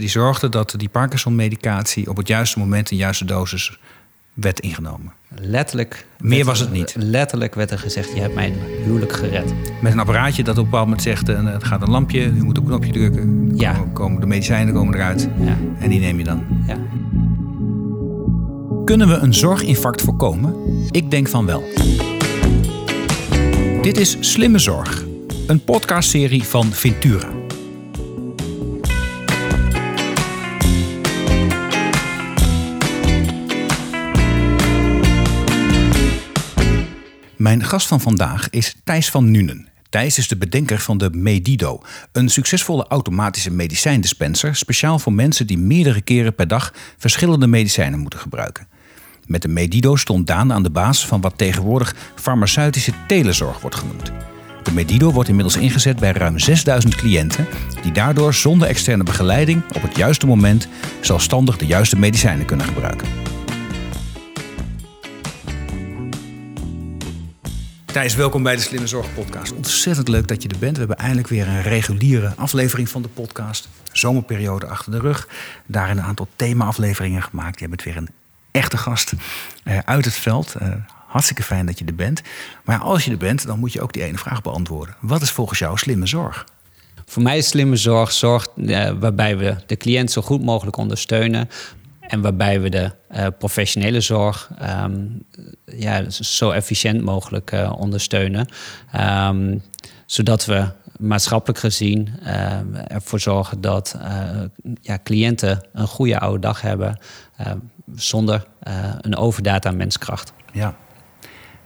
die zorgde dat die Parkinson-medicatie op het juiste moment in juiste dosis werd ingenomen. Letterlijk. Meer werd- was het niet. Letterlijk werd er gezegd: Je hebt mijn huwelijk gered. Met een apparaatje dat op een bepaald moment zegt: eh, het gaat een lampje, u moet op een knopje drukken. Ja. Komen- Komen de medicijnen komen eruit Ja, en die neem je dan. ja. Kunnen we een zorginfarct voorkomen? Ik denk van wel. Dit is Slimme Zorg, een podcastserie van Ventura. Mijn gast van vandaag is Thijs van Nuenen. Thijs is de bedenker van de Medido, een succesvolle automatische medicijndispenser speciaal voor mensen die meerdere keren per dag verschillende medicijnen moeten gebruiken. Met de Medido stond Daan aan de baas van wat tegenwoordig farmaceutische telezorg wordt genoemd. De Medido wordt inmiddels ingezet bij ruim 6000 cliënten die daardoor zonder externe begeleiding op het juiste moment zelfstandig de juiste medicijnen kunnen gebruiken. Thijs, welkom bij de Slimme Zorg Podcast. Ontzettend leuk dat je er bent. We hebben eindelijk weer een reguliere aflevering van de podcast. Zomerperiode achter de rug. Daarin een aantal thema-afleveringen gemaakt. Je bent weer een echte gast eh, uit het veld. Eh, hartstikke fijn dat je er bent. Maar als je er bent, dan moet je ook die ene vraag beantwoorden. Wat is volgens jou slimme zorg? Voor mij is slimme zorg zorg eh, waarbij we de cliënt zo goed mogelijk ondersteunen. En waarbij we de eh, professionele zorg ehm, ja, zo efficiënt mogelijk eh, ondersteunen. Ehm, zodat we maatschappelijk gezien eh, ervoor zorgen dat ja, cliënten een goede oude dag hebben. zonder een overdaad aan menskracht. Ja.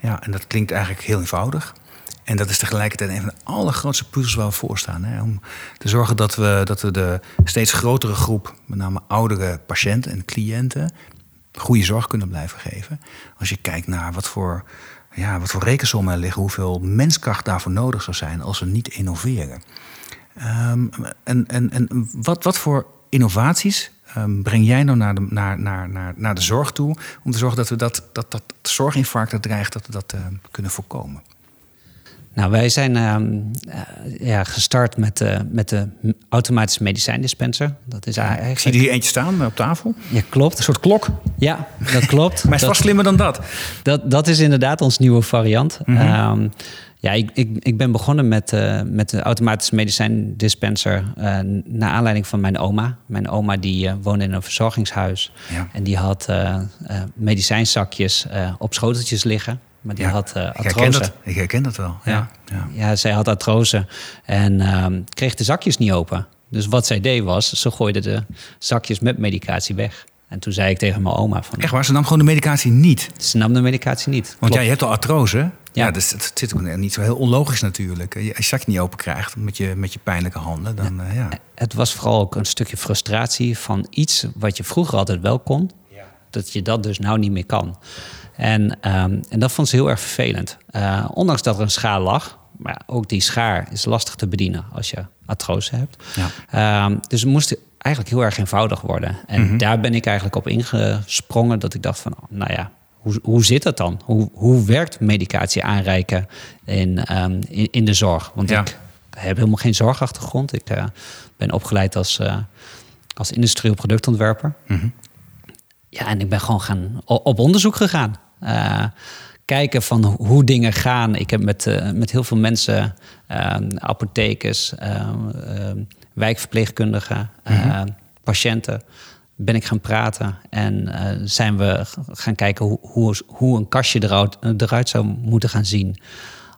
ja, en dat klinkt eigenlijk heel eenvoudig. En dat is tegelijkertijd een van de allergrootste puzzels waar we voor staan. Hè? Om te zorgen dat we, dat we de steeds grotere groep, met name oudere patiënten en cliënten, goede zorg kunnen blijven geven. Als je kijkt naar wat voor, ja, wat voor rekensommen er liggen, hoeveel menskracht daarvoor nodig zou zijn als we niet innoveren. Ehm, en en, en wat, wat voor innovaties ehm, breng jij nou naar de, naar, naar, naar, naar de zorg toe om te zorgen dat we dat, dat, dat zorginfarct dat dreigt, dat we dat ehm, kunnen voorkomen? Nou, wij zijn ehm, eh, ja, gestart met, eh, met de automatische medicijndispenser. Dat is Ik eigenlijk... zie er hier eentje staan eh, op tafel. Ja, klopt. Een soort klok. Ja, dat klopt. Maar het is vast slimmer dan dat. dat, dat is inderdaad ons nieuwe variant. Mhm. Ehm, ja, ik, ik, ik ben begonnen met, eh, met de automatische medicijndispenser... eh naar aanleiding van mijn oma. Mijn oma die woonde in een verzorgingshuis. Ja. En die had medicijnzakjes op schoteltjes liggen. Maar die Ja, had ik, herken artrose. dat, ik herken dat wel. Ja. Ja. Ja, zij had artrose en ehm, kreeg de zakjes niet open. Dus wat zij deed was, ze gooide de zakjes met medicatie weg. En toen zei ik tegen mijn oma van, Echt waar, ze nam gewoon de medicatie niet. ze nam de medicatie niet. Want Klopt. ja, je hebt al artrose. Ja, Ja. dus het zit ook niet zo heel onlogisch natuurlijk. Als je zakje niet open krijgt met je, met je pijnlijke handen, dan eh, ja. Het was vooral ook een stukje frustratie van iets wat je vroeger altijd wel kon. Dat je dat dus nou niet meer kan. En, ehm, en dat vond ze heel erg vervelend. Eh, ondanks dat er een schaar lag. Maar ook die schaar is lastig te bedienen als je artrose hebt. Ja. Ehm, dus het moest eigenlijk heel erg eenvoudig worden. En daar ben ik eigenlijk op ingesprongen. Dat ik dacht van, nou ja, hoe, hoe zit dat dan? Hoe, hoe werkt medicatie aanreiken in, ehm, in, in de zorg? Want Ja. ik heb helemaal geen zorgachtergrond. Ik eh, ben opgeleid als, eh, als industrieel productontwerper. Ja, en ik ben gewoon gaan, op onderzoek gegaan. Eh, kijken van ho- hoe dingen gaan. Ik heb met, eh, met heel veel mensen, eh, apothekers, eh, eh, wijkverpleegkundigen, eh, patiënten, ben ik gaan praten. En zijn we gaan kijken hoe, hoe, hoe een kastje eruit, eruit zou moeten gaan zien.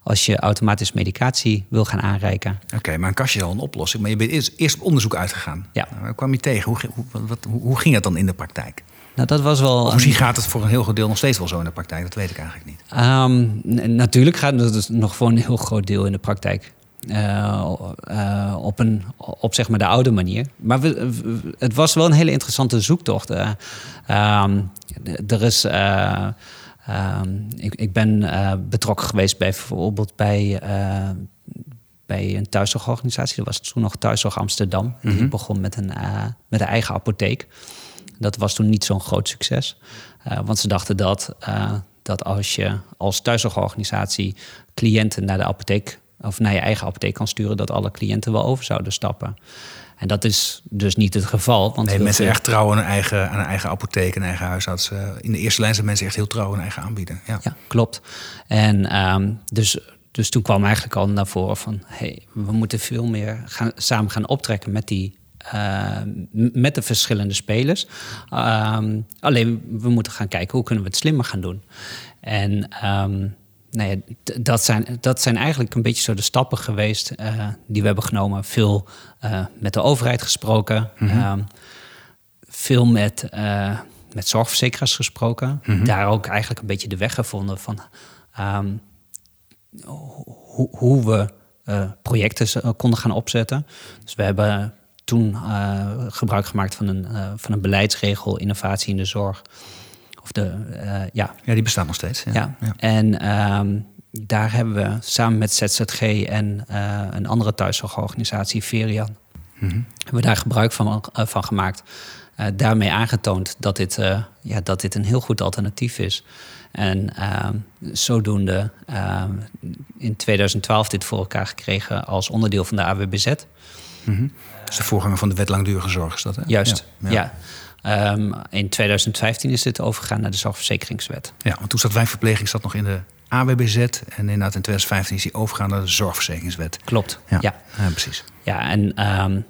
Als je automatisch medicatie wil gaan aanreiken. Oké, maar een kastje is al een oplossing. Maar je bent eerst, eerst op onderzoek uitgegaan. Ja. Waar kwam je tegen? Hoe, wat, hoe, hoe ging het dan in de praktijk? Nou, dat was wel. Of misschien gaat het voor een heel groot deel nog steeds wel zo in de praktijk. Dat weet ik eigenlijk niet. Ehm, natuurlijk gaat het dus nog voor een heel groot deel in de praktijk. Eh, eh, op, een, op zeg maar de oude manier. Maar we, we- het was wel een hele interessante zoektocht. Eh, ehm, er is. eh, ehm, ik, ik ben betrokken geweest bij bijvoorbeeld bij, bij een thuiszorgorganisatie. Dat was toen nog Thuiszorg Amsterdam. Die begon met een, met een eigen apotheek. Dat was toen niet zo'n groot succes. Eh, want ze dachten dat, eh, dat als je als thuiszorgorganisatie cliënten naar de apotheek of naar je eigen apotheek kan sturen, dat alle cliënten wel over zouden stappen. En dat is dus niet het geval. Want nee, mensen echt trouw aan een eigen, aan een eigen apotheek en eigen huisarts. In de eerste lijn zijn mensen echt heel trouw aan eigen aanbieden. Ja, ja klopt. En um, dus, dus toen kwam eigenlijk al naar voren van... Hey, we moeten veel meer gaan, samen gaan optrekken met die uh, met de verschillende spelers. Um, alleen we moeten gaan kijken hoe kunnen we het slimmer gaan doen. En um, nou ja, dat, zijn, dat zijn eigenlijk een beetje zo de stappen geweest uh, die we hebben genomen. Veel uh, met de overheid gesproken, mm -hmm. um, veel met, met zorgverzekeraars gesproken. Mm -hmm. Daar ook eigenlijk een beetje de weg gevonden van hoe we projecten konden gaan opzetten. Dus we hebben toen uh, gebruik gemaakt van een, uh, van een beleidsregel innovatie in de zorg. Of de, uh, ja. ja, die bestaat nog steeds. Ja. ja. ja. En um, daar hebben we samen met ZZG en een andere thuiszorgorganisatie, Verian, mm -hmm. hebben we daar gebruik van, van gemaakt. daarmee aangetoond dat dit, ja, dat dit een heel goed alternatief is. En uh, zodoende uh, in 2012 dit voor elkaar gekregen als onderdeel van de AWBZ. Mm -hmm. Dus de voorganger van de wet langdurige zorg is dat, hè? Juist, ja. ja. Um, in 2015 is dit overgegaan naar de zorgverzekeringswet. Ja, want toen zat wijnverpleging zat nog in de AWBZ. En inderdaad in 2015 is die overgegaan naar de zorgverzekeringswet. Klopt, ja. Ja, ja precies. Ja, en um,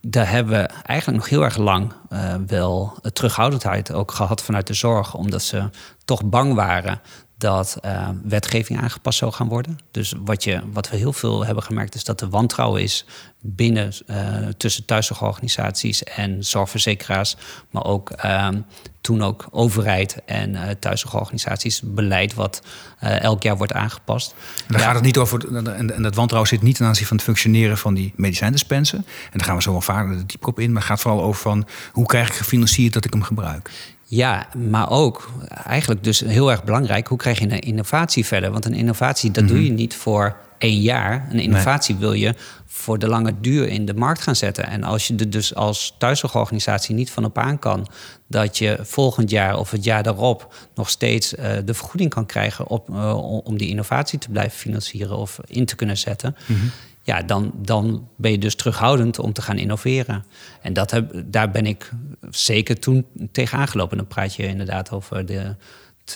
daar hebben we eigenlijk nog heel erg lang uh, wel terughoudendheid ook gehad vanuit de zorg. Omdat ze toch bang waren dat uh, wetgeving aangepast zou gaan worden. Dus wat, je, wat we heel veel hebben gemerkt is dat er wantrouwen is binnen uh, tussen thuiszorgorganisaties en zorgverzekeraars, maar ook uh, toen ook overheid en uh, thuiszorgorganisaties beleid wat elk jaar wordt aangepast. En ja. gaat het niet over, en dat wantrouwen zit niet ten aanzien van het functioneren van die medicijndispensen. En daar gaan we zo wel vaker diep op in, maar het gaat vooral over van hoe krijg ik gefinancierd dat ik hem gebruik. Ja, maar ook eigenlijk dus heel erg belangrijk, hoe krijg je een innovatie verder? Want een innovatie, dat mm -hmm. doe je niet voor één jaar. Een innovatie nee. wil je voor de lange duur in de markt gaan zetten. En als je er dus als thuiszorgorganisatie niet van op aan kan... dat je volgend jaar of het jaar daarop nog steeds uh, de vergoeding kan krijgen... Op, uh, om die innovatie te blijven financieren of in te kunnen zetten... Mm -hmm ja, dan, dan ben je dus terughoudend om te gaan innoveren. En dat heb, daar ben ik zeker toen tegen aangelopen. Dan praat je inderdaad over de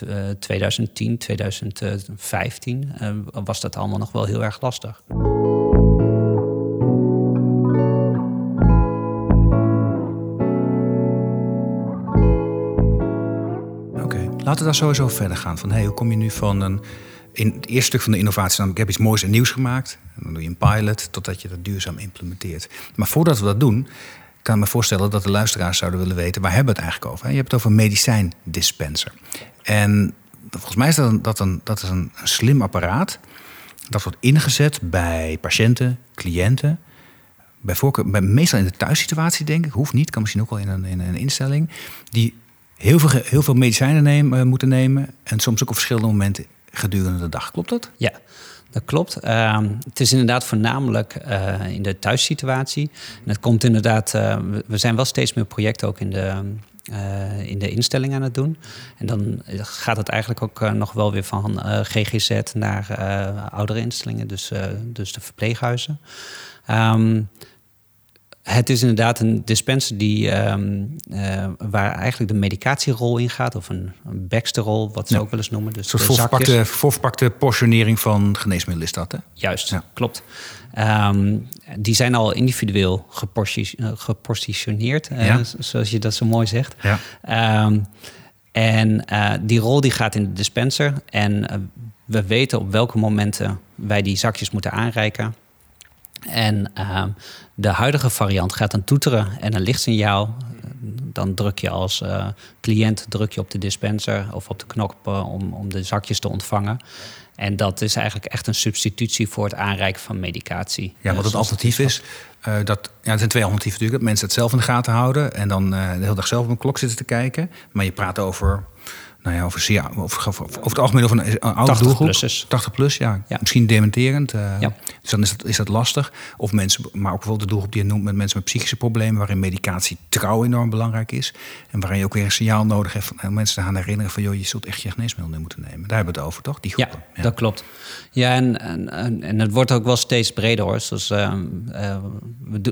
uh, 2010, 2015. Uh, was dat allemaal nog wel heel erg lastig. Oké, laten we daar sowieso verder gaan. Van, hey, hoe kom je nu van een in het eerste stuk van de innovatie, namelijk ik heb iets moois en nieuws gemaakt. En dan doe je een pilot totdat je dat duurzaam implementeert. Maar voordat we dat doen, kan ik me voorstellen dat de luisteraars zouden willen weten... waar hebben we het eigenlijk over? Je hebt het over een medicijndispenser. En volgens mij is dat een, dat een, dat is een, slim apparaat... dat wordt ingezet bij patiënten, cliënten... Bij voorkeur, meestal in de thuissituatie, denk ik. Hoeft niet, kan misschien ook wel in een, in een instelling. Die heel veel, heel veel medicijnen nemen, moeten nemen. En soms ook op verschillende momenten gedurende de dag. Klopt dat? Ja, dat klopt. Uh, het is inderdaad voornamelijk uh, in de thuissituatie. En het komt inderdaad, uh, we zijn wel steeds meer projecten ook in de, uh, in de instelling aan het doen. En dan gaat het eigenlijk ook nog wel weer van GGZ naar oudere instellingen, dus, dus de verpleeghuizen. Um, het is inderdaad een dispenser die, um, uh, waar eigenlijk de medicatierol in gaat, of een, een rol, wat ze ja. ook wel eens noemen. Dus een soort voorverpakte, voorverpakte portionering van geneesmiddelen is dat, hè? Juist, ja. klopt. Um, die zijn al individueel gepositioneerd, uh, ja. uh, zoals je dat zo mooi zegt. Ja. Um, en uh, die rol die gaat in de dispenser. En we weten op welke momenten wij die zakjes moeten aanreiken. En uh, de huidige variant gaat dan toeteren en een lichtsignaal. Dan druk je als uh, cliënt druk je op de dispenser of op de knop uh, om, om de zakjes te ontvangen. En dat is eigenlijk echt een substitutie voor het aanreiken van medicatie. Ja, wat het alternatief is, uh, dat, ja, er zijn twee alternatieven natuurlijk. Dat mensen het zelf in de gaten houden en dan de hele dag zelf op een klok zitten te kijken. Maar je praat over nou ja, over, zeer, over, over het algemeen over een, oude 80 doelgroep. plussers. 80 plus, ja. Ja. Misschien dementerend. eh, Ja. Dus dan is dat, is dat lastig. Of mensen, maar ook bijvoorbeeld de doelgroep die je noemt met mensen met psychische problemen, waarin medicatie trouw enorm belangrijk is. En waarin je ook weer een signaal nodig hebt van, om mensen te gaan herinneren van, joh, je zult echt je geneesmiddel moeten nemen. Daar hebben we het over, toch? Die Ja, groepen. dat klopt. Ja, en, en, en, het wordt ook wel steeds breder hoor. Eh,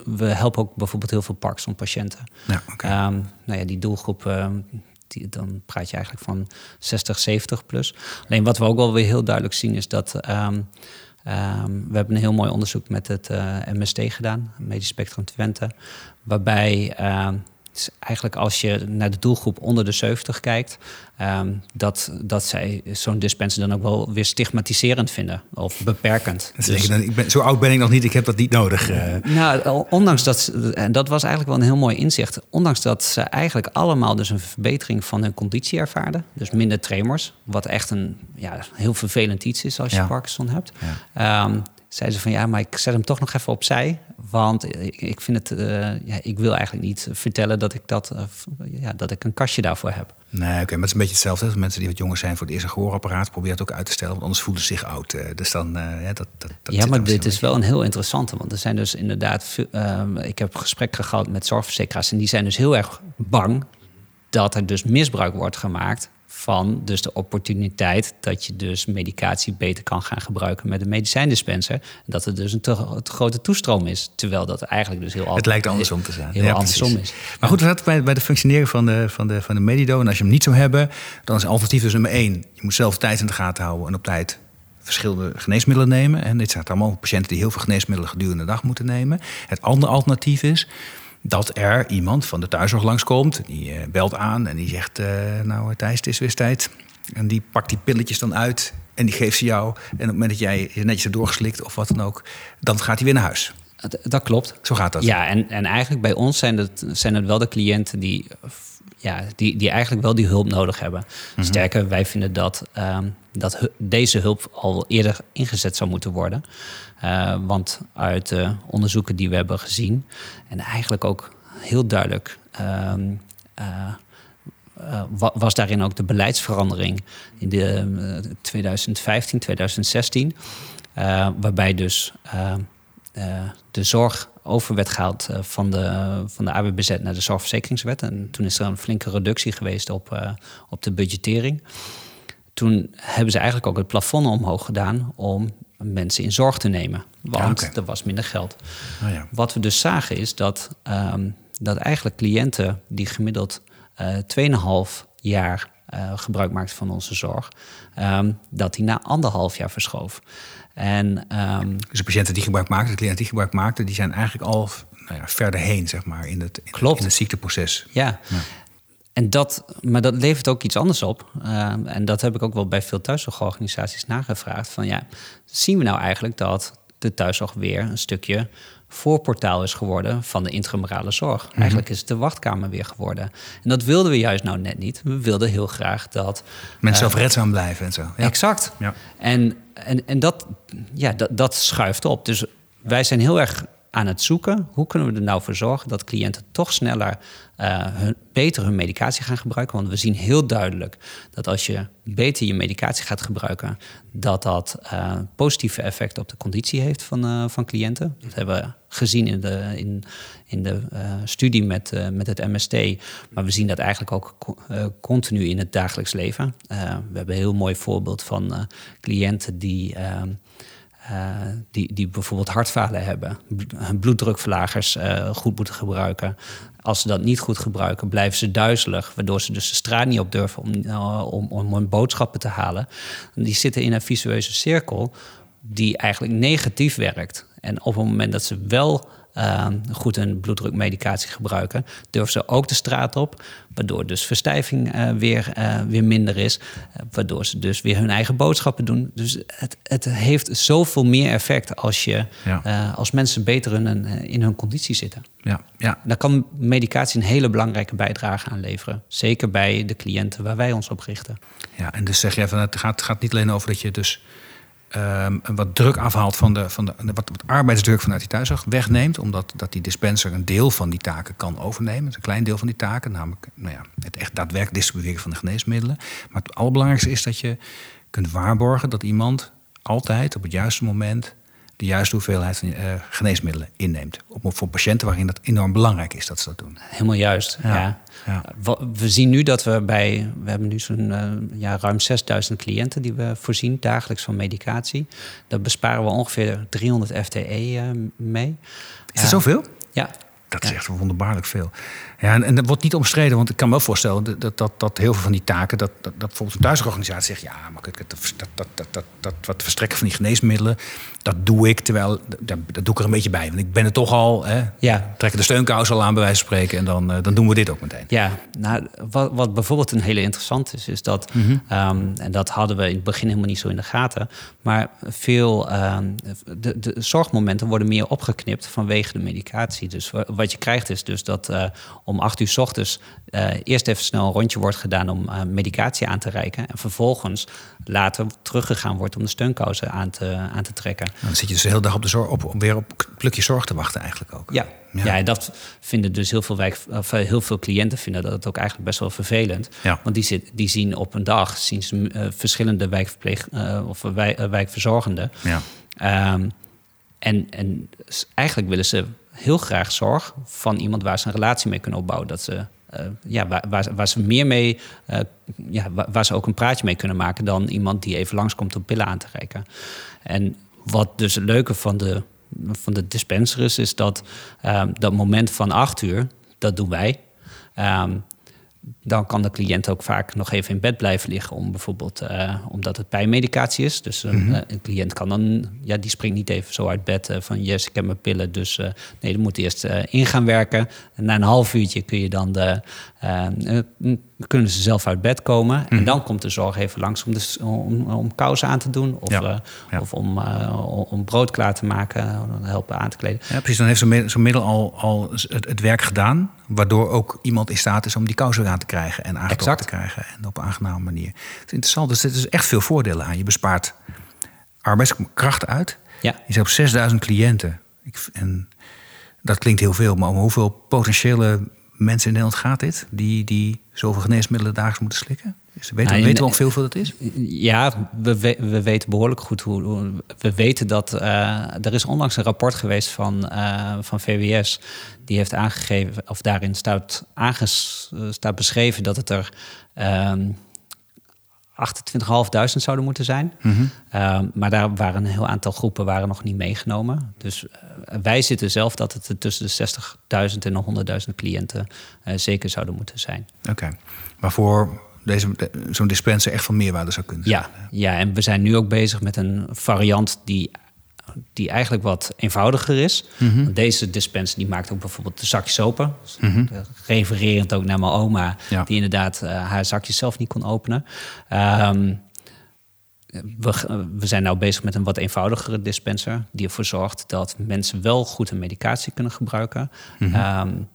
we, helpen ook bijvoorbeeld heel veel Parkinson-patiënten. Ja, oké. Ehm, nou ja, die doelgroep, ehm, dan praat je eigenlijk van 60, 70 plus. Alleen wat we ook wel weer heel duidelijk zien is dat... ehm, ehm, we hebben een heel mooi onderzoek met het eh, MST gedaan, Medisch Spectrum Twente. Waarbij ehm, is eigenlijk als je naar de doelgroep onder de 70 kijkt... ehm, dat, dat zij zo'n dispenser dan ook wel weer stigmatiserend vinden of beperkend. Dan, ik ben, zo oud ben ik nog niet, ik heb dat niet nodig. eh. Nou, ondanks dat, ze- en dat was eigenlijk wel een heel mooi inzicht. Ondanks dat ze eigenlijk allemaal dus een verbetering van hun conditie ervaarden. Dus minder tremors, wat echt een ja, heel vervelend iets is als je Ja. Parkinson hebt. Ja. Ehm, zeiden ze van ja, maar ik zet hem toch nog even opzij. Want ik, ik vind het, eh, ja, ik wil eigenlijk niet vertellen dat ik dat, eh, ja, dat ik een kastje daarvoor heb. Nee, oké, maar het is een beetje hetzelfde. Als mensen die wat jonger zijn voor het eerste gehoorapparaat, probeer het ook uit te stellen, want anders voelen ze zich oud. eh. Dus dan, eh, ja, dat, dat, dat ja, maar dit is wel een heel interessante. Want er zijn dus inderdaad. ehm, ik heb gesprekken gehad met zorgverzekeraars. En die zijn dus heel erg bang dat er dus misbruik wordt gemaakt van dus de opportuniteit dat je dus medicatie beter kan gaan gebruiken met een medicijndispenser. En dat er dus een te, te grote toestroom is. Terwijl dat eigenlijk dus heel Het lijkt andersom te zijn. Heel Ja, andersom is. Maar goed, we zaten bij, bij de functioneren van de, van, de, van de Medido. En als je hem niet zou hebben, dan is alternatief dus nummer één. Je moet zelf tijd in de gaten houden en op tijd verschillende geneesmiddelen nemen. En dit zijn allemaal patiënten die heel veel geneesmiddelen gedurende de dag moeten nemen. Het andere alternatief is dat er iemand van de thuiszorg langskomt. Die eh, belt aan en die zegt, eh, nou Thijs, het is weer tijd. En die pakt die pilletjes dan uit en die geeft ze jou. En op het moment dat jij je netjes hebt doorgeslikt of wat dan ook... dan gaat hij weer naar huis. Dat, klopt. Zo gaat dat. Ja, en, en eigenlijk bij ons zijn het, zijn het wel de cliënten die, eh, ja, die, die eigenlijk wel die hulp nodig hebben. Mhm. Sterker, wij vinden dat, ehm, dat hu- deze hulp al eerder ingezet zou moeten worden. Eh, want uit de onderzoeken die we hebben gezien, en eigenlijk ook heel duidelijk. ehm, eh, eh, wa- was daarin ook de beleidsverandering in de eh, 2015, 2016. eh, waarbij dus eh, eh, de zorg over werd gehaald eh, van, de, van de AWBZ naar de zorgverzekeringswet. En toen is er een flinke reductie geweest op, eh, op de budgettering. Toen hebben ze eigenlijk ook het plafond omhoog gedaan om mensen in zorg te nemen. Want Ja, er was minder geld. Oh ja. Wat we dus zagen is dat, ehm, dat eigenlijk cliënten die gemiddeld eh 2,5 jaar gebruik maakten van onze zorg, ehm, dat die na anderhalf jaar verschoof. En ehm, Dus de patiënten die gebruik maakten, de cliënten die gebruik maakten, die zijn eigenlijk al nou ja, verder heen, zeg maar, in het, in, Klopt. in het ziekteproces. ja. En dat, maar dat levert ook iets anders op. Ehm, en dat heb ik ook wel bij veel thuiszorgorganisaties nagevraagd. Van ja, zien we nou eigenlijk dat de thuiszorg weer een stukje voorportaal is geworden van de intramurale zorg? Eigenlijk is het de wachtkamer weer geworden. En dat wilden we juist nou net niet. We wilden heel graag dat Mensen zelfredzaam blijven en zo. Ja. Exact. Ja. En, en, en dat, ja, dat, dat schuift op. Dus wij zijn heel erg aan het zoeken. Hoe kunnen we er nou voor zorgen dat cliënten toch sneller eh, hun, beter hun medicatie gaan gebruiken? Want we zien heel duidelijk dat als je beter je medicatie gaat gebruiken, dat dat eh, positieve effecten op de conditie heeft van, eh, van cliënten. Dat hebben we gezien in de, in, in de eh, studie met, eh, met het MST. Maar we zien dat eigenlijk ook eh, continu in het dagelijks leven. We hebben een heel mooi voorbeeld van cliënten die. eh, die, die bijvoorbeeld hartfalen hebben, bloeddrukverlagers eh, goed moeten gebruiken. Als ze dat niet goed gebruiken, blijven ze duizelig, waardoor ze dus de straat niet op durven om, om, om hun boodschappen te halen. En die zitten in een visueuze cirkel die eigenlijk negatief werkt. En op het moment dat ze wel eh, goed hun bloeddrukmedicatie gebruiken, durven ze ook de straat op, waardoor dus verstijving eh, weer, eh, weer minder is, eh, waardoor ze dus weer hun eigen boodschappen doen. Dus het, het heeft zoveel meer effect als, je, Ja. als mensen beter in, hun- in hun conditie zitten. Ja, ja. Daar kan medicatie een hele belangrijke bijdrage aan leveren. Zeker bij de cliënten waar wij ons op richten. ja, en dus zeg jij van het gaat, gaat niet alleen over dat je dus um, wat druk afhaalt van de, van de wat, wat arbeidsdruk vanuit die thuiszorg wegneemt, omdat dat die dispenser een deel van die taken kan overnemen, een klein deel van die taken, namelijk nou ja, het echt daadwerkelijk distribueren van de geneesmiddelen. Maar het allerbelangrijkste is dat je kunt waarborgen dat iemand altijd op het juiste moment de juiste hoeveelheid uh, geneesmiddelen inneemt. Op, voor patiënten waarin dat enorm belangrijk is dat ze dat doen. Helemaal juist, ja. ja. We zien nu dat we bij... We hebben nu zo'n uh, ja, ruim 6000 cliënten die we voorzien dagelijks van medicatie. Daar besparen we ongeveer 300 FTE uh, mee. Is dat zoveel? Ja, dat is echt wonderbaarlijk veel. Ja, en, en, dat wordt niet omstreden, want ik kan me wel voorstellen dat, dat, dat heel veel van die taken, dat, dat, dat bijvoorbeeld een thuisorganisatie zegt, ja, maar dat, dat, dat, dat, dat, dat wat verstrekken van die geneesmiddelen, dat doe ik, terwijl, dat, dat doe ik er een beetje bij. Want ik ben er toch al, hè, ja. trekken de steunkous al aan bij wijze van spreken, en dan, uh, dan doen we dit ook meteen. Ja, nou, wat, wat bijvoorbeeld een hele interessant is, is dat, mm -hmm. um, en dat hadden we in het begin helemaal niet zo in de gaten, maar veel, um, de, de zorgmomenten worden meer opgeknipt vanwege de medicatie. Dus wat je krijgt is dus dat uh, om acht uur s ochtends uh, eerst even snel een rondje wordt gedaan om uh, medicatie aan te reiken. En vervolgens later teruggegaan wordt om de steunkousen aan te, aan te trekken. Dan zit je dus de hele dag op de zorg, op, weer op plukje zorg te wachten eigenlijk ook. Ja, ja. ja en dat vinden dus heel veel, wijk, of heel veel cliënten vinden dat ook eigenlijk best wel vervelend. Ja. Want die, zit, die zien op een dag zien ze, uh, verschillende wijkverpleeg, of wij, wijkverzorgenden. Ja. Um, en, en eigenlijk willen ze heel graag zorg van iemand waar ze een relatie mee kunnen opbouwen. Dat ze, uh, ja, waar, waar, waar, ze meer mee, uh, ja, waar, ze ook een praatje mee kunnen maken dan iemand die even langskomt om pillen aan te reiken. En wat dus het leuke van de, van de dispenser is, is dat uh, dat moment van acht uur, dat doen wij. Um, dan kan de cliënt ook vaak nog even in bed blijven liggen om bijvoorbeeld uh, omdat het pijnmedicatie is. Dus een, mm -hmm. een, cliënt kan dan, ja, die springt niet even zo uit bed uh, van yes, ik heb mijn pillen. Dus uh, nee, die moet eerst in gaan werken. En na een half uurtje kun je dan de, kunnen ze zelf uit bed komen. Mm -hmm. En mhm. dan komt de zorg even langs om, de, om, om kousen aan te doen of, ja. Ja. of om, om brood klaar te maken, helpen aan te kleden. Ja, precies. Dan heeft zo'n zo middel al, al het, het werk gedaan, waardoor ook iemand in staat is om die kousen aan te krijgen en aangetoond te krijgen. En op een aangename manier. Het is interessant, dus er is echt veel voordelen aan. Je bespaart arbeidskracht uit. Ja. Je zit op 6000 cliënten. Ik, en dat klinkt heel veel, maar om hoeveel potentiële mensen in Nederland gaat dit? Die, die zoveel geneesmiddelen dagelijks moeten slikken? Weten, nou, weten we hoeveel dat is? Ja, we, we weten behoorlijk goed hoe. We weten dat. Uh, er is onlangs een rapport geweest van, uh, van VWS. Die heeft aangegeven, of daarin staat, aanges, staat beschreven dat het er. Um, 28.500 zouden moeten zijn. Mm -hmm. uh, maar daar waren een heel aantal groepen waren nog niet meegenomen. Dus uh, wij zitten zelf dat het tussen de 60.000 en 100.000 cliënten uh, zeker zouden moeten zijn. Oké, okay. waarvoor deze, zo'n dispenser echt van meerwaarde zou kunnen zijn. Ja, ja, en we zijn nu ook bezig met een variant die, die eigenlijk wat eenvoudiger is. Mm -hmm. Deze dispenser die maakt ook bijvoorbeeld de zakjes open. Mm -hmm. Refererend ook naar mijn oma, ja. die inderdaad uh, haar zakjes zelf niet kon openen. Um, we, we, zijn nou bezig met een wat eenvoudigere dispenser... die ervoor zorgt dat mensen wel goed een medicatie kunnen gebruiken... Mm -hmm. um,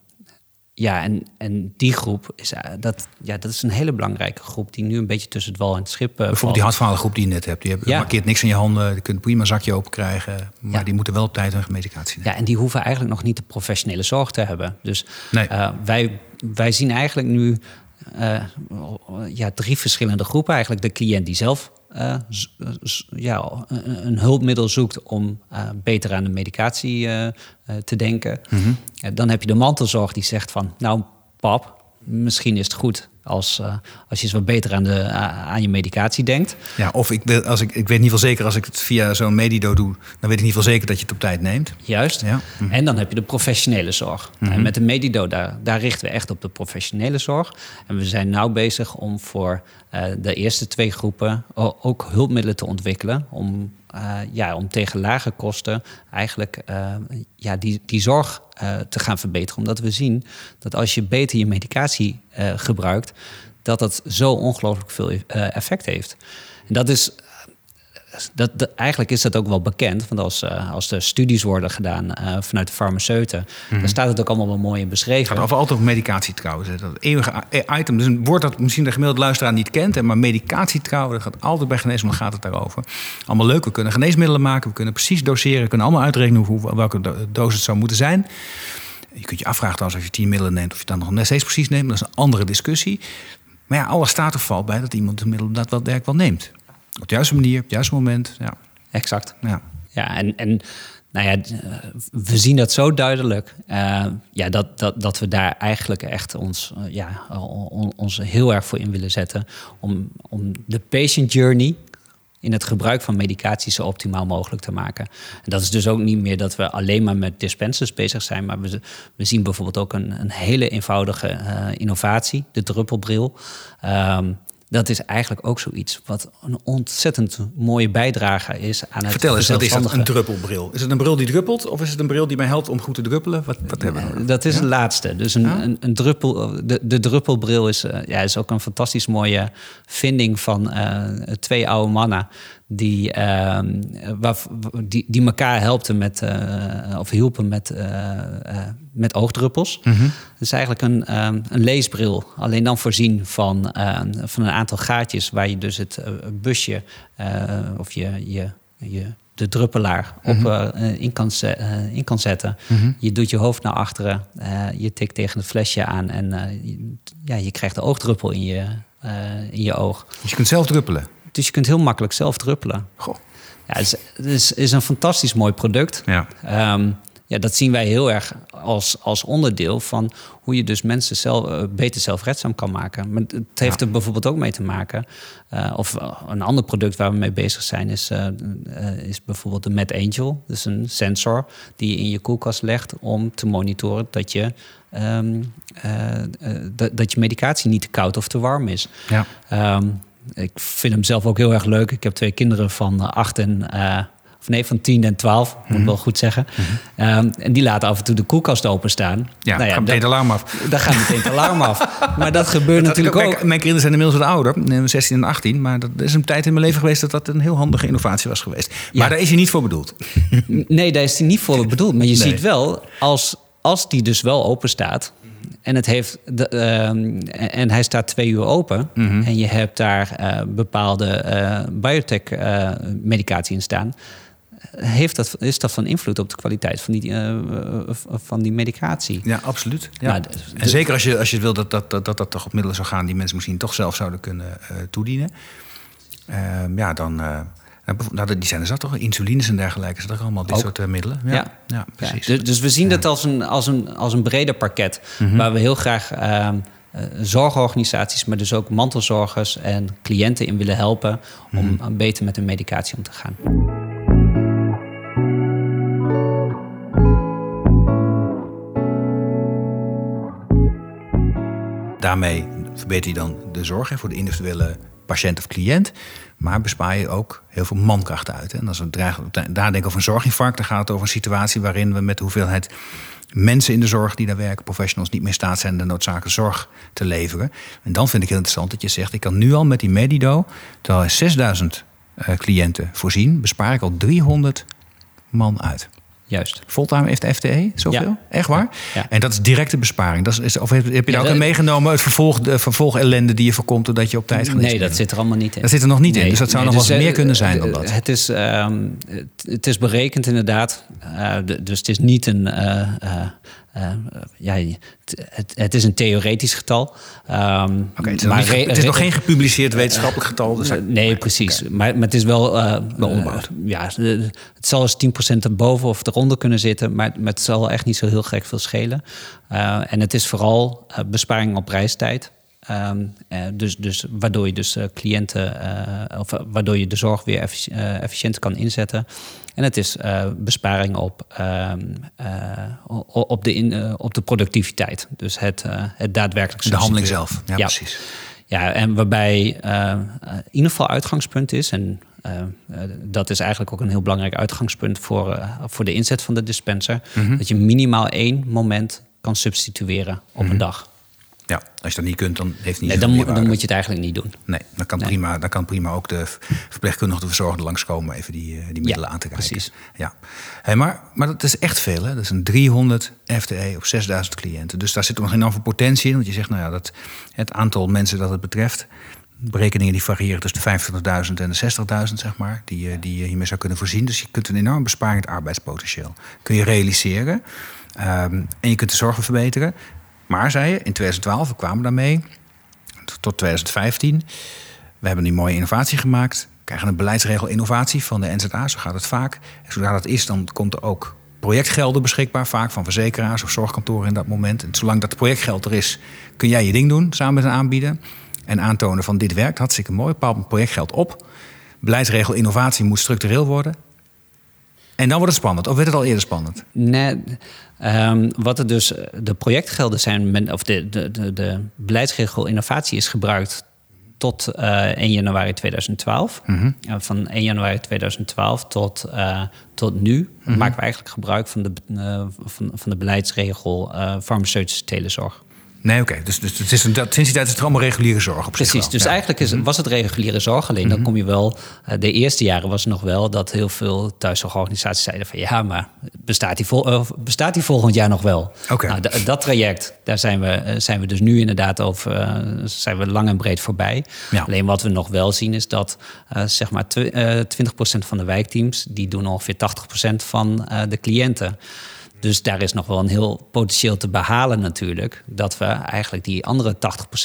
ja, en, en die groep is, uh, dat, ja, dat is een hele belangrijke groep die nu een beetje tussen het wal en het schip. Uh, Bijvoorbeeld die hartfalengroep die je net hebt. Die hebben, ja. markeert niks in je handen. Je kunt prima een zakje open krijgen. Maar ja. die moeten wel op tijd hun medicatie nemen. Ja, en die hoeven eigenlijk nog niet de professionele zorg te hebben. Dus nee. uh, wij, wij zien eigenlijk nu ja, drie verschillende groepen. Eigenlijk de cliënt die zelf uh, ja, een hulpmiddel zoekt om uh, beter aan de medicatie uh, te denken. Mm -hmm. dan heb je de mantelzorg die zegt van, nou pap, misschien is het goed als, uh, als je eens wat beter aan, de, aan je medicatie denkt. Ja, of ik, wil, als ik, ik weet niet wel zeker als ik het via zo'n medido doe, dan weet ik niet wel zeker dat je het op tijd neemt. Juist. Ja. Mm. En dan heb je de professionele zorg. Mm -hmm. En met de medido, daar, daar richten we echt op de professionele zorg. En we zijn nu bezig om voor uh, de eerste twee groepen ook hulpmiddelen te ontwikkelen. Om uh, ja, om tegen lage kosten eigenlijk uh, ja, die, die zorg uh, te gaan verbeteren. Omdat we zien dat als je beter je medicatie gebruikt, dat dat zo ongelooflijk veel effect heeft. En dat is dat, dat, eigenlijk is dat ook wel bekend. Want als, uh, als er studies worden gedaan uh, vanuit de farmaceuten, dan Mhm. staat het ook allemaal wel mooi in beschreven. Het gaat over altijd over medicatie trouwens. hè. Dat eeuwige item. Dus een woord dat misschien de gemiddelde luisteraar niet kent. hè, Maar medicatie trouwens, dat gaat altijd bij geneesmiddelen gaat het daarover. Allemaal leuk. We kunnen geneesmiddelen maken. We kunnen precies doseren. We kunnen allemaal uitrekenen hoe, welke do- dosis het zou moeten zijn. Je kunt je afvragen trouwens als je tien middelen neemt... of je dan nog steeds precies neemt. Dat is een andere discussie. Maar ja, alles staat of valt bij dat iemand het middel dat wel, werk wel neemt. Op de juiste manier, op het juiste moment. Ja, Exact. ja. Ja, en, en nou ja, we zien dat zo duidelijk. eh, ja, dat, dat, dat we daar eigenlijk echt ons, eh, ja, on- ons heel erg voor in willen zetten. Om, om de patient journey in het gebruik van medicatie zo optimaal mogelijk te maken. En dat is dus ook niet meer dat we alleen maar met dispensers bezig zijn, maar we, we zien bijvoorbeeld ook een, een hele eenvoudige eh, innovatie, de druppelbril. Ehm, dat is eigenlijk ook zoiets wat een ontzettend mooie bijdrage is aan het Vertel eens, wat is dat? Een druppelbril? Is het een bril die druppelt? Of is het een bril die mij helpt om goed te druppelen? Wat, wat hebben we? Eh, Dat is het laatste. Dus een, Ja? een, een druppel, de, de druppelbril is, eh, ja, is ook een fantastisch mooie vinding van eh, twee oude mannen. Die, eh, waar, die, die elkaar helpten met, eh, of hielpen met, eh, eh, met oogdruppels. Mhm. Het is eigenlijk een, eh, een leesbril, alleen dan voorzien van, eh, van een aantal gaatjes waar je dus het busje of je, je, je, de druppelaar op, eh, in, kan in kan zetten. Je doet je hoofd naar achteren, je tikt tegen het flesje aan en je, ja, je krijgt de oogdruppel in je, in je oog. Dus je kunt zelf druppelen. Dus je kunt heel makkelijk zelf druppelen. Goh. Ja, het is, het is, is een fantastisch mooi product. Ja. Ehm, ja, dat zien wij heel erg als, als onderdeel van hoe je dus mensen zelf, eh, beter zelfredzaam kan maken. Maar het heeft er bijvoorbeeld ook mee te maken. eh, of eh, een ander product waar we mee bezig zijn is, is bijvoorbeeld de Med Angel. Dus een sensor die je in je koelkast legt om te monitoren dat je, ehm, eh, eh, dat, dat je medicatie niet te koud of te warm is. Ja. Ehm, ik vind hem zelf ook heel erg leuk. Ik heb twee kinderen van eh, acht en... eh, of nee, van 10 en 12, moet Mhm. ik wel goed zeggen. Ehm, en die laten af en toe de koelkast openstaan. Ja, Nou gaat meteen da- alarm af. daar gaat meteen het alarm af. Maar dat gebeurt natuurlijk ook. Mijn kinderen zijn inmiddels wat ouder, eh, 16 en 18. Maar dat is een tijd in mijn leven geweest dat dat een heel handige innovatie was geweest. Maar Ja. daar is hij niet voor bedoeld. Nee, daar is die niet voor bedoeld. Maar je Nee. ziet wel, als, als die dus wel open staat... en, het heeft de, ehm, en hij staat twee uur open... Mhm. en je hebt daar eh, bepaalde eh, biotech-medicatie in staan... Heeft dat, is dat van invloed op de kwaliteit van die, eh, van die medicatie? Ja, absoluut. Ja. De- en zeker als je, als je wil dat dat, dat, dat dat toch op middelen zou gaan... die mensen misschien toch zelf zouden kunnen eh, toedienen. Ehm, ja, dan... nou, die zijn er zat toch? Insulines en dergelijke. Zijn er allemaal dit Ook. soort eh, middelen? Ja, Ja. ja. precies. Ja, dus, dus we zien dat als een, als, een, als een breder pakket. Mhm. Waar we heel graag ehm, eh, zorgorganisaties, maar dus ook mantelzorgers en cliënten in willen helpen. om Mhm. beter met hun medicatie om te gaan. Daarmee verbeter je dan de zorg hè, voor de individuele patiënt of cliënt. Maar bespaar je ook heel veel mankracht uit. En als we daar denken over een zorginfarct, dan gaat het over een situatie waarin we met de hoeveelheid mensen in de zorg die daar werken, professionals, niet meer staat zijn de noodzakelijke zorg te leveren. En dan vind ik heel interessant dat je zegt: ik kan nu al met die Medido, terwijl er 6000 eh, cliënten voorzien, bespaar ik al 300 man uit. Juist. Fulltime heeft FTE, zoveel? Ja. Echt waar? Ja. En dat is directe besparing. Dat is, of heb, je daar Ja, ook in meegenomen het vervolg, de vervolg-ellende die je voorkomt doordat je op tijd geneest Nee, dat zit er allemaal niet in. Dat zit er nog niet in, dus dat zou nog wel eens eh, meer kunnen zijn dan eh, dat. Het is, ehm, het, het is berekend inderdaad. Eh, dus het is niet een. eh, eh, eh, ja, het, het, is een theoretisch getal. Ehm, het is, nog maar niet re- het is nog geen gepubliceerd wetenschappelijk getal. Dus nee, precies. Maar, maar het is wel... eh, Wel onderbouwd. eh, ja, het zal eens 10% erboven of eronder kunnen zitten... Maar, maar het zal echt niet zo heel gek veel schelen. Eh, en het is vooral besparing op reistijd. Ehm, eh, dus, dus waardoor je dus eh, cliënten... eh, of waardoor je de zorg weer effici- efficiënt kan inzetten. En het is besparing op, ehm, eh, op, de in, op de productiviteit. Dus het, het daadwerkelijk de handeling zelf. Ja, precies. Ja, en waarbij in ieder geval uitgangspunt is, en dat is eigenlijk ook een heel belangrijk uitgangspunt voor, voor de inzet van de dispenser, Mhm. dat je minimaal één moment kan substitueren op een dag. Ja, als je dat niet kunt, dan heeft niet nee, dan, dan moet je het eigenlijk niet doen. Nee, dan kan, Prima, dan kan prima ook de verpleegkundige, de verzorgende langskomen... even die, die middelen aan te kijken. precies. Ja. Hey, maar, maar dat is echt veel, hè? Dat is een 300 FTE op 6000 cliënten. Dus daar zit nog enorm veel potentie in. Want je zegt, nou ja, dat het aantal mensen dat het betreft... berekeningen die variëren tussen de 25.000 en de 60.000, zeg maar... Die, die je hiermee zou kunnen voorzien. Dus je kunt een enorm besparing het arbeidspotentieel kun je realiseren... Um, en je kunt de zorg verbeteren. Maar, zei je, in 2012, we kwamen daarmee, tot 2015. We hebben die mooie innovatie gemaakt. We krijgen een beleidsregel innovatie van de NZA, zo gaat het vaak. En zodra dat is, dan komt er ook projectgelden beschikbaar, vaak van verzekeraars of zorgkantoren in dat moment. En zolang dat projectgeld er is, kun jij je ding doen samen met een aanbieder. En aantonen van dit werkt hartstikke mooi, bepaald projectgeld op. Beleidsregel innovatie moet structureel worden. En dan wordt het spannend. Of werd het al eerder spannend? Nee, um, wat er dus de projectgelden zijn, of de, de, de, de beleidsregel innovatie is gebruikt tot uh, eh, 1 januari 2012. Mm -hmm. uh, van 1 januari 2012 tot, uh, tot nu mm -hmm. maken we eigenlijk gebruik van de, uh, van, van de beleidsregel farmaceutische telezorg. Nee, oké. Dus, dus het is een, sinds die tijd is het allemaal reguliere zorg op Precies, dus eigenlijk is, mhm. was het reguliere zorg. Alleen dan mhm. kom je wel... Eh, de eerste jaren was het nog wel dat heel veel thuiszorgorganisaties zeiden van... ja, maar bestaat die, vol, uh, bestaat die volgend jaar nog wel? Oké. Nou, dat traject, daar zijn we, uh, zijn we dus nu inderdaad over... zijn we lang en breed voorbij. Ja. Alleen wat we nog wel zien is dat zeg maar 20% van de wijkteams... die doen ongeveer 80% van de cliënten... Dus daar is nog wel een heel potentieel te behalen natuurlijk. Dat we eigenlijk die andere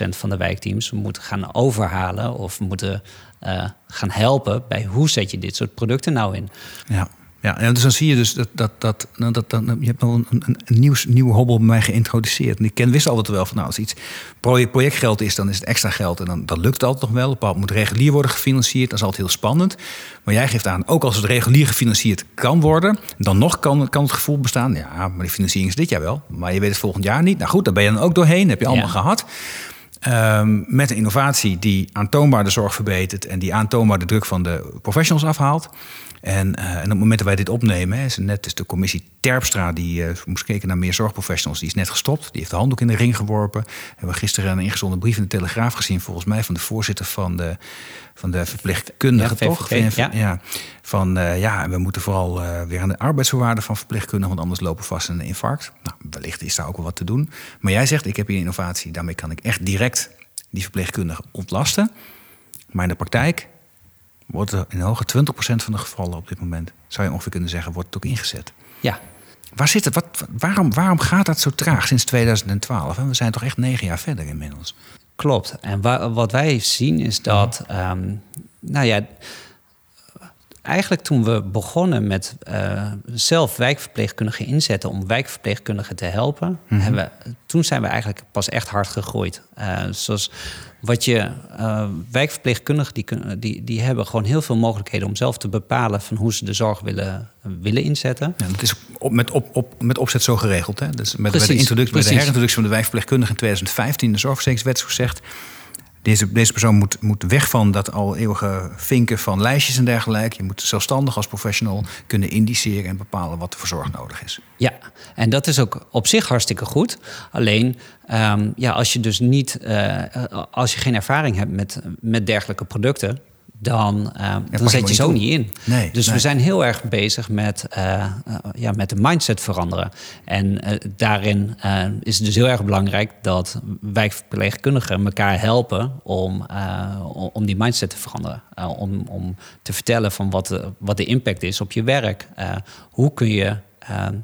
80% van de wijkteams moeten gaan overhalen of moeten uh, gaan helpen bij hoe zet je dit soort producten nou in. Ja. Ja, dus dan zie je dus dat, dat, dat, nou, dat, dat je hebt al een, een, een nieuw, nieuwe hobbel bij mij geïntroduceerd. En ik ken, wist altijd wel van nou, als iets project, projectgeld is, dan is het extra geld. En dan dat lukt altijd nog wel. Bepaald moet regulier worden gefinancierd. Dat is altijd heel spannend. Maar jij geeft aan, ook als het regulier gefinancierd kan worden, dan nog kan, kan het gevoel bestaan. Ja, maar die financiering is dit jaar wel. Maar je weet het volgend jaar niet. Nou goed, daar ben je dan ook doorheen. heb je allemaal gehad. Um, met een innovatie die aantoonbaar de zorg verbetert en die aantoonbaar de druk van de professionals afhaalt. En, uh, en op het moment dat wij dit opnemen, is net is de commissie Terpstra, die uh, moest kijken naar meer zorgprofessionals, die is net gestopt. Die heeft de handdoek in de ring geworpen. We hebben gisteren een ingezonden brief in de Telegraaf gezien, volgens mij van de voorzitter van de, van de verpleegkundigen, ja, toch? ja. ja. Van uh, ja, we moeten vooral weer aan de arbeidsvoorwaarden van verpleegkundigen, want anders lopen we vast in een infarct. Nou, wellicht is daar ook wel wat te doen. Maar jij zegt, ik heb hier innovatie, daarmee kan ik echt direct die verpleegkundigen ontlasten. Maar in de praktijk wordt er in hoge 20% van de gevallen op dit moment, zou je ongeveer kunnen zeggen, wordt het ook ingezet. Ja. Waar zit het? Wat, waarom, waarom gaat dat zo traag sinds 2012? En we zijn toch echt negen jaar verder inmiddels. Klopt. En wat wij zien is dat, um, nou ja, eigenlijk toen we begonnen met uh, zelf wijkverpleegkundigen inzetten om wijkverpleegkundigen te helpen, mm hebben toen zijn we eigenlijk pas echt hard gegroeid. Uh, zoals wat je uh, wijkverpleegkundigen die, die, die hebben gewoon heel veel mogelijkheden om zelf te bepalen van hoe ze de zorg willen, willen inzetten. Ja, dat is op, met, op, op, met opzet zo geregeld. Hè? Dus met, precies, met, de introductie, met de herintroductie van de wijkverpleegkundige in 2015, de zorgverzekeringswet gezegd deze, deze persoon moet, moet weg van dat al eeuwige vinken van lijstjes en dergelijke. Je moet zelfstandig als professional kunnen indiceren en bepalen wat er voor zorg nodig is. Ja, en dat is ook op zich hartstikke goed. Alleen um, ja, als je dus niet, uh, als je geen ervaring hebt met, met dergelijke producten, dan, uh, dan zet je zo niet in. Nee, dus we zijn heel erg bezig met, uh, ja, met de mindset veranderen. En daarin is het dus heel erg belangrijk dat wijkverpleegkundigen elkaar helpen om, om die mindset te veranderen. om, om te vertellen van wat de, wat de impact is op je werk. hoe kun je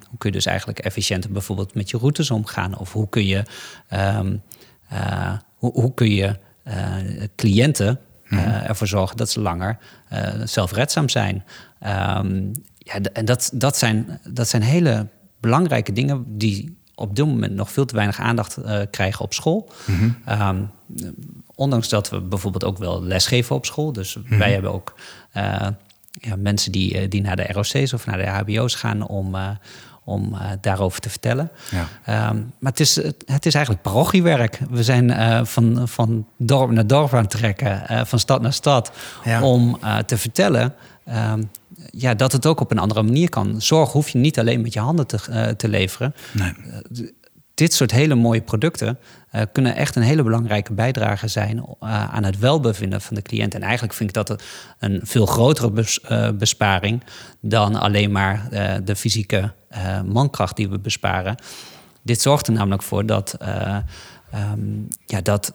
hoe kun je dus eigenlijk efficiënter bijvoorbeeld met je routes omgaan? Of hoe kun je, um, hoe, hoe, kun je cliënten mm ervoor zorgen dat ze langer uh, zelfredzaam zijn. Um, ja, en dat, dat, zijn, dat zijn hele belangrijke dingen die op dit moment nog veel te weinig aandacht uh, krijgen op school. Mm -hmm. um, ondanks dat we bijvoorbeeld ook wel lesgeven op school. Dus mm -hmm. wij hebben ook uh, ja, mensen die, die naar de ROC's of naar de HBO's gaan om, om uh, daarover te vertellen. Ja. Um, maar het is, het is eigenlijk parochiewerk. We zijn uh, van, van dorp naar dorp aan het trekken, uh, van stad naar stad, ja. om te vertellen um, ja, dat het ook op een andere manier kan. Zorg hoef je niet alleen met je handen te, te leveren. Nee dit soort hele mooie producten uh, kunnen echt een hele belangrijke bijdrage zijn uh, aan het welbevinden van de cliënt. En eigenlijk vind ik dat een veel grotere uh, besparing dan alleen maar de fysieke mankracht die we besparen. Dit zorgt er namelijk voor dat Um, ja, dat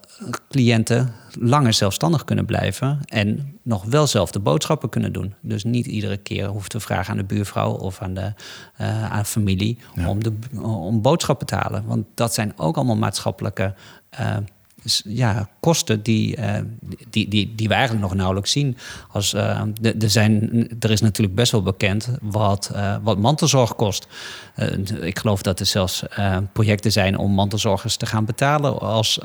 cliënten langer zelfstandig kunnen blijven en nog wel zelf de boodschappen kunnen doen. Dus niet iedere keer hoeft te vragen aan de buurvrouw of aan de uh, aan familie om, de, om boodschappen te halen. Want dat zijn ook allemaal maatschappelijke uh, ja, kosten die, uh, die, die, die we eigenlijk nog nauwelijks zien. Als, uh, er, zijn, er is natuurlijk best wel bekend wat, uh, wat mantelzorg kost. ik geloof dat er zelfs projecten zijn om mantelzorgers te gaan betalen als,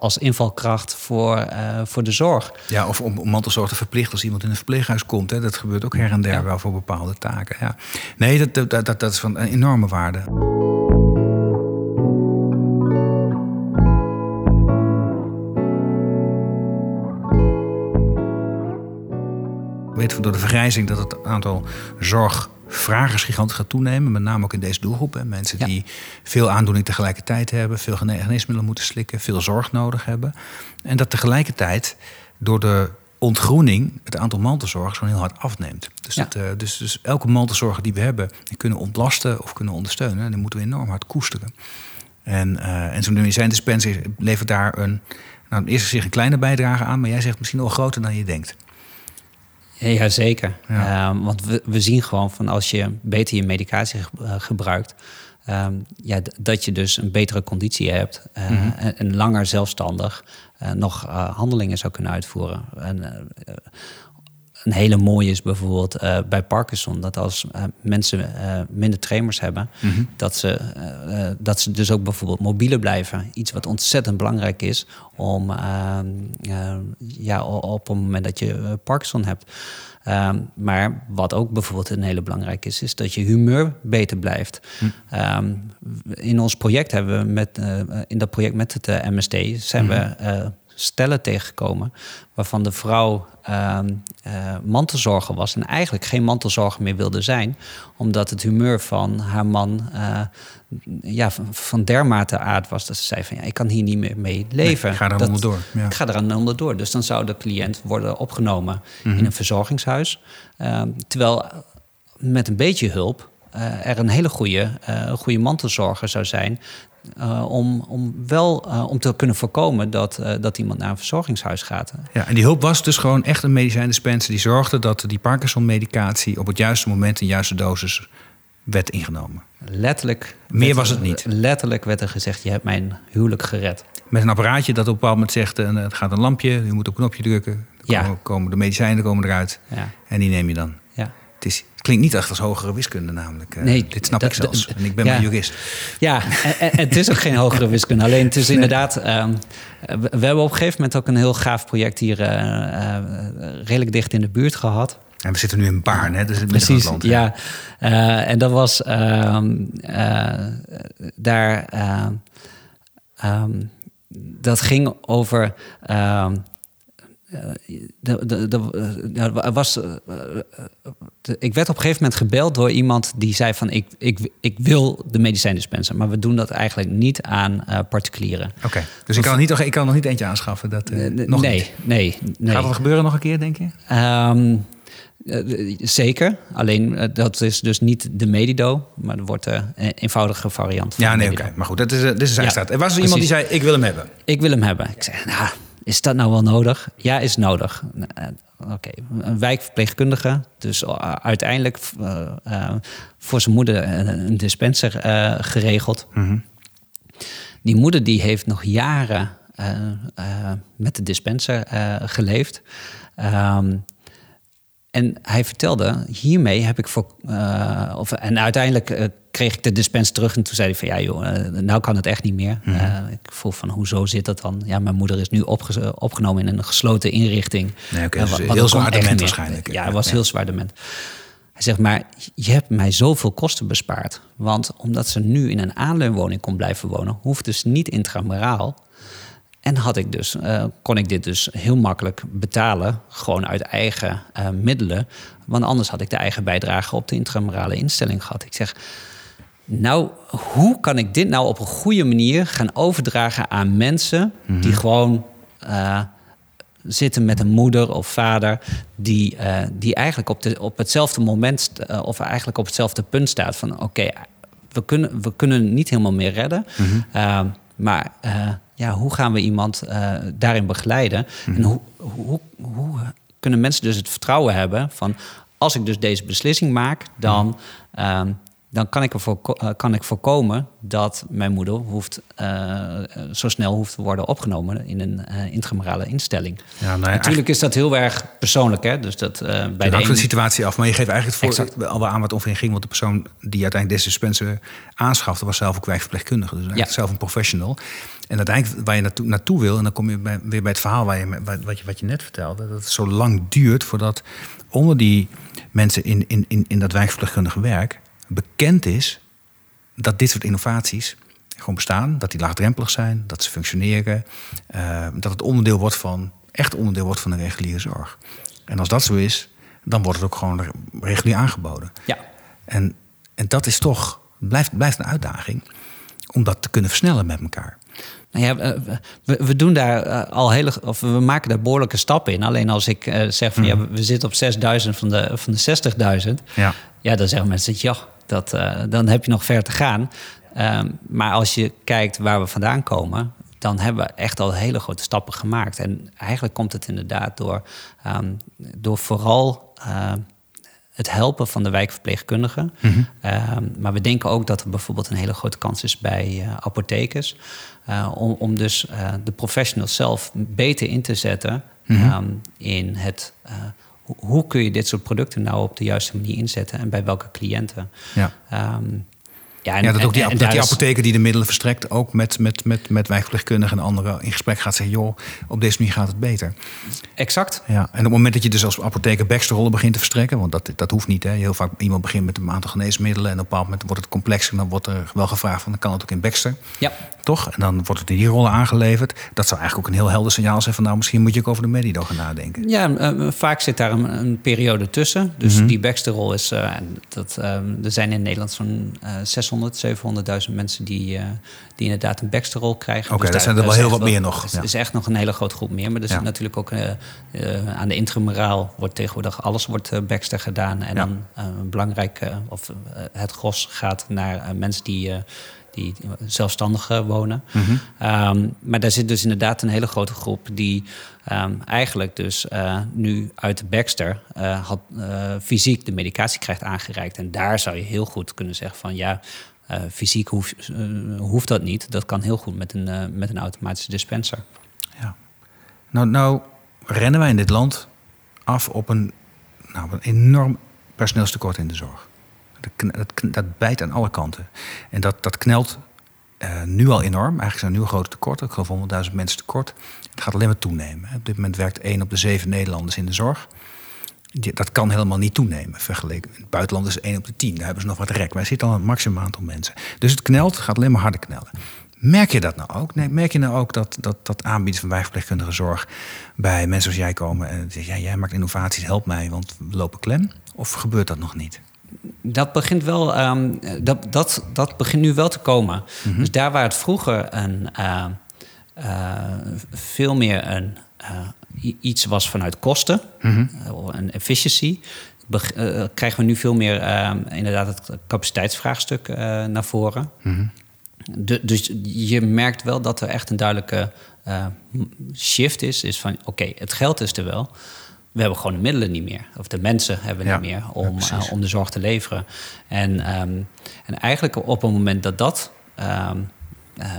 als invalkracht voor, voor de zorg. Ja, of om, mantelzorg te verplichten als iemand in een verpleeghuis komt. Hè. Dat gebeurt ook her en der wel voor bepaalde taken. Ja. Nee, dat, dat, dat, dat is van enorme waarde. Weten door de vergrijzing dat het aantal zorgvragers gigantisch gaat toenemen. Met name ook in deze doelgroep. Mensen die veel aandoening tegelijkertijd hebben, veel geneesmiddelen moeten slikken, veel zorg nodig hebben. En dat tegelijkertijd door de ontgroening het aantal mantelzorgers gewoon heel hard afneemt. Dus, dat, uh, dus, dus elke mantelzorger die we hebben, die kunnen ontlasten of kunnen ondersteunen. die moeten we enorm hard koesteren. En, uh, en zo'n medicijndispenser levert daar een, nou, eerst zich een kleine bijdrage aan, maar jij zegt misschien nog groter dan je denkt. Ja, zeker. Ja. Um, want we, we zien gewoon van als je beter je medicatie uh, gebruikt, um, ja, dat je dus een betere conditie hebt uh, mm -hmm. en, en, langer zelfstandig uh, nog handelingen zou kunnen uitvoeren. En, een hele mooie is bijvoorbeeld uh, bij Parkinson. Dat als uh, mensen uh, minder tremors hebben, mm -hmm. dat, ze, dat ze dus ook bijvoorbeeld mobieler blijven. Iets wat ontzettend belangrijk is om ehm, ja, op het moment dat je Parkinson hebt. Um, maar wat ook bijvoorbeeld een hele belangrijk is, is dat je humeur beter blijft. Hm. Um, in ons project hebben we met, in dat project met het MSD zijn mm -hmm. we stellen tegengekomen waarvan de vrouw uh, uh, mantelzorger was en eigenlijk geen mantelzorger meer wilde zijn, omdat het humeur van haar man uh, ja, van dermate aard was dat ze zei van ja, ik kan hier niet meer mee leven. Nee, ik ga er onderdoor. Ja. Ik ga er onderdoor. Dus dan zou de cliënt worden opgenomen mm -hmm. in een verzorgingshuis. Ehm, terwijl met een beetje hulp uh, er een hele goede, uh, goede mantelzorger zou zijn uh, om, om wel uh, om te kunnen voorkomen dat, uh, dat iemand naar een verzorgingshuis gaat. Ja, en die hulp was dus gewoon echt een medicijndispenser die zorgde dat die Parkinson-medicatie op het juiste moment in juiste dosis werd ingenomen. Letterlijk. Meer was het niet. Letterlijk werd er gezegd: Je hebt mijn huwelijk gered. Met een apparaatje dat op een bepaald moment zegt: Het gaat een lampje, je moet op een knopje drukken. Ja. Komen, komen de medicijnen komen eruit. Ja. En die neem je dan. Het, is, het klinkt niet echt als hogere wiskunde namelijk. Uh, nee, dit snap ik zelfs. En ik ben ja, maar jurist. Ja, en, en, het is ook geen hogere wiskunde. Alleen het is nee. inderdaad... Um, we hebben op een gegeven moment ook een heel gaaf project hier... Uh, uh, redelijk dicht in de buurt gehad. En we zitten nu in Baarn, hè? Dus in het Precies, land, ja. Uh, en dat was uh, daar. Um, dat ging over. De, de, de, was, ik werd op een gegeven moment gebeld door iemand die zei van ik, ik, ik wil de medicijndispenser, maar we doen dat eigenlijk niet aan particulieren. Oké, okay. dus ik kan, niet, ik kan nog niet eentje aanschaffen? Dat, nog nee, niet. nee, nee. Gaat dat gebeuren nog een keer, denk je? Um, uh, zeker, alleen dat is dus niet de Medido, maar er wordt een eenvoudige variant. Van ja, nee, oké. Okay. Maar goed, dat is, dit is ja, staat. Er was er iemand die zei, ik wil hem hebben. Ik wil hem hebben. Ik zei, nou, is dat nou wel nodig? Ja, is nodig. Oké, okay. een wijkverpleegkundige. Dus uiteindelijk voor zijn moeder een dispenser geregeld. Mm -hmm. Die moeder die heeft nog jaren met de dispenser geleefd. Um, en hij vertelde, hiermee heb ik voor. Uh, of, en uiteindelijk kreeg ik de dispens terug. En toen zei hij van ja, joh, uh, nou kan het echt niet meer. Mm -hmm. ik vroeg van hoezo zit dat dan? Ja, mijn moeder is nu opge opgenomen in een gesloten inrichting. Nee, okay, dus heel zwaar dement waarschijnlijk. Ja, het was ja. heel zwaar dement. Hij zegt, maar je hebt mij zoveel kosten bespaard. Want omdat ze nu in een aanleunwoning kon blijven wonen, hoeft dus niet intramuraal. En had ik dus, uh, kon ik dit dus heel makkelijk betalen, gewoon uit eigen uh, middelen. Want anders had ik de eigen bijdrage op de intramurale instelling gehad. Ik zeg, nou, hoe kan ik dit nou op een goede manier gaan overdragen aan mensen die gewoon eh, zitten met een moeder of vader die, eh, die eigenlijk op, de, op hetzelfde moment eh, of eigenlijk op hetzelfde punt staat van oké, we, kunnen, we kunnen niet helemaal meer redden. Ehm, maar ja, hoe gaan we iemand daarin begeleiden? En hoe, hoe, hoe kunnen mensen dus het vertrouwen hebben van als ik dus deze beslissing maak, dan, ehm, dan kan, ik ervoor, eh, kan ik voorkomen dat mijn moeder hoeft, eh, zo snel hoeft te worden opgenomen in een eh intramurale instelling. Ja, nou ja, Natuurlijk is dat heel erg persoonlijk, hè? Dus dat eh, bij de hangt de situatie af. Maar je geeft eigenlijk het voor, Exact. al wel aan wat ongeveer ging. Want de persoon die uiteindelijk deze dispenser aanschafte... was zelf ook wijkverpleegkundige. Dus eigenlijk Ja. zelf een professional. En uiteindelijk waar je naartoe, naartoe wil... en dan kom je bij, weer bij het verhaal waar je, wat, wat, je, wat je net vertelde... dat het zo lang duurt voordat onder die mensen in, in, in, in dat wijkverpleegkundige werk... bekend is dat dit soort innovaties gewoon bestaan. Dat die laagdrempelig zijn, dat ze functioneren. eh, dat het onderdeel wordt van, echt onderdeel wordt van de reguliere zorg. En als dat zo is, dan wordt het ook gewoon regulier aangeboden. Ja, En, en dat is toch, blijft, blijft een uitdaging om dat te kunnen versnellen met elkaar. Nou ja, eh, we, we doen daar eh, al hele, of we maken daar behoorlijke stappen in. Alleen als ik eh, zeg van ja, we- we zitten op 6000 van de, van de 60.000. Ja. Ja, dan zeggen mensen ja, dat, eh, dan heb je nog ver te gaan. Ehm, maar als je kijkt waar we vandaan komen, dan hebben we echt al hele grote stappen gemaakt. En eigenlijk komt het inderdaad door, ehm, door vooral eh, het helpen van de wijkverpleegkundigen. Ehm, maar we denken ook dat er bijvoorbeeld een hele grote kans is bij eh, apothekers. eh, om, om dus eh, de professionals zelf beter in te zetten ehm, in het. hoe- hoe kun je dit soort producten nou op de juiste manier inzetten en bij welke cliënten? Ja. Ehm, ja, en, Ja, dat ook die, en- en dat die apotheker die de middelen verstrekt... ook met, met, met, met wijkverpleegkundigen en anderen in gesprek gaat zeggen... joh, op deze manier gaat het beter. Exact. Ja, en op het moment dat je dus als apotheker Baxterrollen begint te verstrekken, want dat, dat hoeft niet. Hè. Heel vaak iemand begint met een aantal geneesmiddelen en op een bepaald moment wordt het complexer. En dan wordt er wel gevraagd van dan kan het ook in Baxter. Ja. Toch? En dan wordt het in die rollen aangeleverd. Dat zou eigenlijk ook een heel helder signaal zijn van nou, misschien moet je ook over de Medido gaan nadenken. Ja, vaak zit daar een, een periode tussen. Dus die Baxter-rol is... eh, dat, eh, er zijn in Nederland zo'n eh 600, 700.000 mensen die, eh, die inderdaad een Baxter-rol krijgen. Oké, dat daar- zijn er wel heel wat meer nog, Het ja. is echt nog een hele grote groep meer. Maar er Ja. zit natuurlijk ook eh, eh, aan de intramuraal wordt tegenwoordig alles wordt Baxter gedaan. En Ja. dan een belangrijk, of het gros gaat naar mensen die... die zelfstandig eh, wonen. Mhm. Ehm, maar daar zit dus inderdaad een hele grote groep die ehm, eigenlijk dus eh, nu uit de Baxter eh, had, fysiek de medicatie krijgt aangereikt. En daar zou je heel goed kunnen zeggen van ja, fysiek hoef, hoeft dat niet. Dat kan heel goed met een, met een automatische dispenser. Ja. Nou, nou rennen wij in dit land af op een, nou, een enorm personeelstekort in de zorg. Dat, dat, bijt aan alle kanten. En dat, dat knelt eh, nu al enorm. Eigenlijk zijn er nu grote tekorten. Ik geloof 100.000 mensen tekort. Het gaat alleen maar toenemen. Op dit moment werkt 1 op de 7 Nederlanders in de zorg. Dat kan helemaal niet toenemen. Vergeleken. In het buitenland is 1 op de 10. Daar hebben ze nog wat rek. Wij zitten al een maximum aantal mensen. Dus het knelt, gaat alleen maar harder knellen. Merk je dat nou ook? Nee, merk je nou ook dat, dat, dat aanbieden van wijkverpleegkundige zorg bij mensen als jij komen en zeggen: ja, jij maakt innovaties, help mij, want we lopen klem? Of gebeurt dat nog niet? Dat begint wel, ehm, dat, dat, dat begint nu wel te komen. Dus daar waar het vroeger een, eh, eh, veel meer een, eh, iets was vanuit kosten, eh, een efficiency, krijgen we nu veel meer ehm, inderdaad het capaciteitsvraagstuk naar voren. De- dus je merkt wel dat er echt een duidelijke shift is. Is van oké, het geld is er wel. We hebben gewoon de middelen niet meer. Of de mensen hebben Ja, niet meer om, eh, om de zorg te leveren. En, ehm, en eigenlijk op het moment dat dat ehm, eh,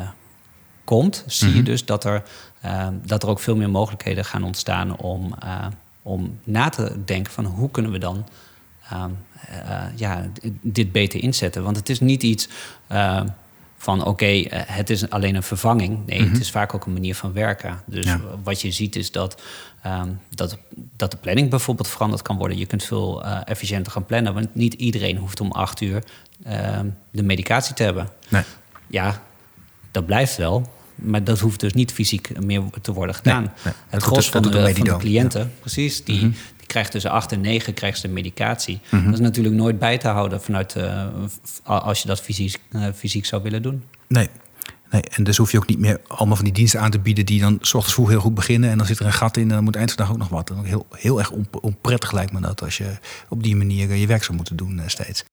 komt, zie Mhm. je dus dat er, ehm, dat er ook veel meer mogelijkheden gaan ontstaan om, eh, om na te denken van hoe kunnen we dan ja, dit beter inzetten. Want het is niet iets van oké, eh, het is alleen een vervanging. Nee, het is vaak ook een manier van werken. Dus Ja. wat je ziet is dat, ehm, dat, dat de planning bijvoorbeeld veranderd kan worden. Je kunt veel eh, efficiënter gaan plannen, want niet iedereen hoeft om acht uur ehm, de medicatie te hebben. Nee. Ja, dat blijft wel. Maar dat hoeft dus niet fysiek meer te worden gedaan. nee. Het gros van, de, van de cliënten, precies, die, die krijgt tussen 8 en 9 krijgt ze de medicatie. Dat is natuurlijk nooit bij te houden vanuit, uh, als je dat fysiek, uh, fysiek zou willen doen. Nee. Nee, en dus hoef je ook niet meer allemaal van die diensten aan te bieden die dan s ochtends vroeg heel goed beginnen en dan zit er een gat in en dan moet eind van de dag ook nog wat. En heel, heel erg onprettig lijkt me dat als je op die manier je werk zou moeten doen steeds.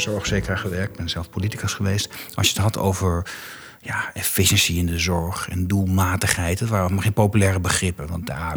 Zorgverzekeraar gewerkt, ben zelf politicus geweest. Als je het had over ja, efficiëntie in de zorg en doelmatigheid. Dat waren maar geen populaire begrippen. Want ja,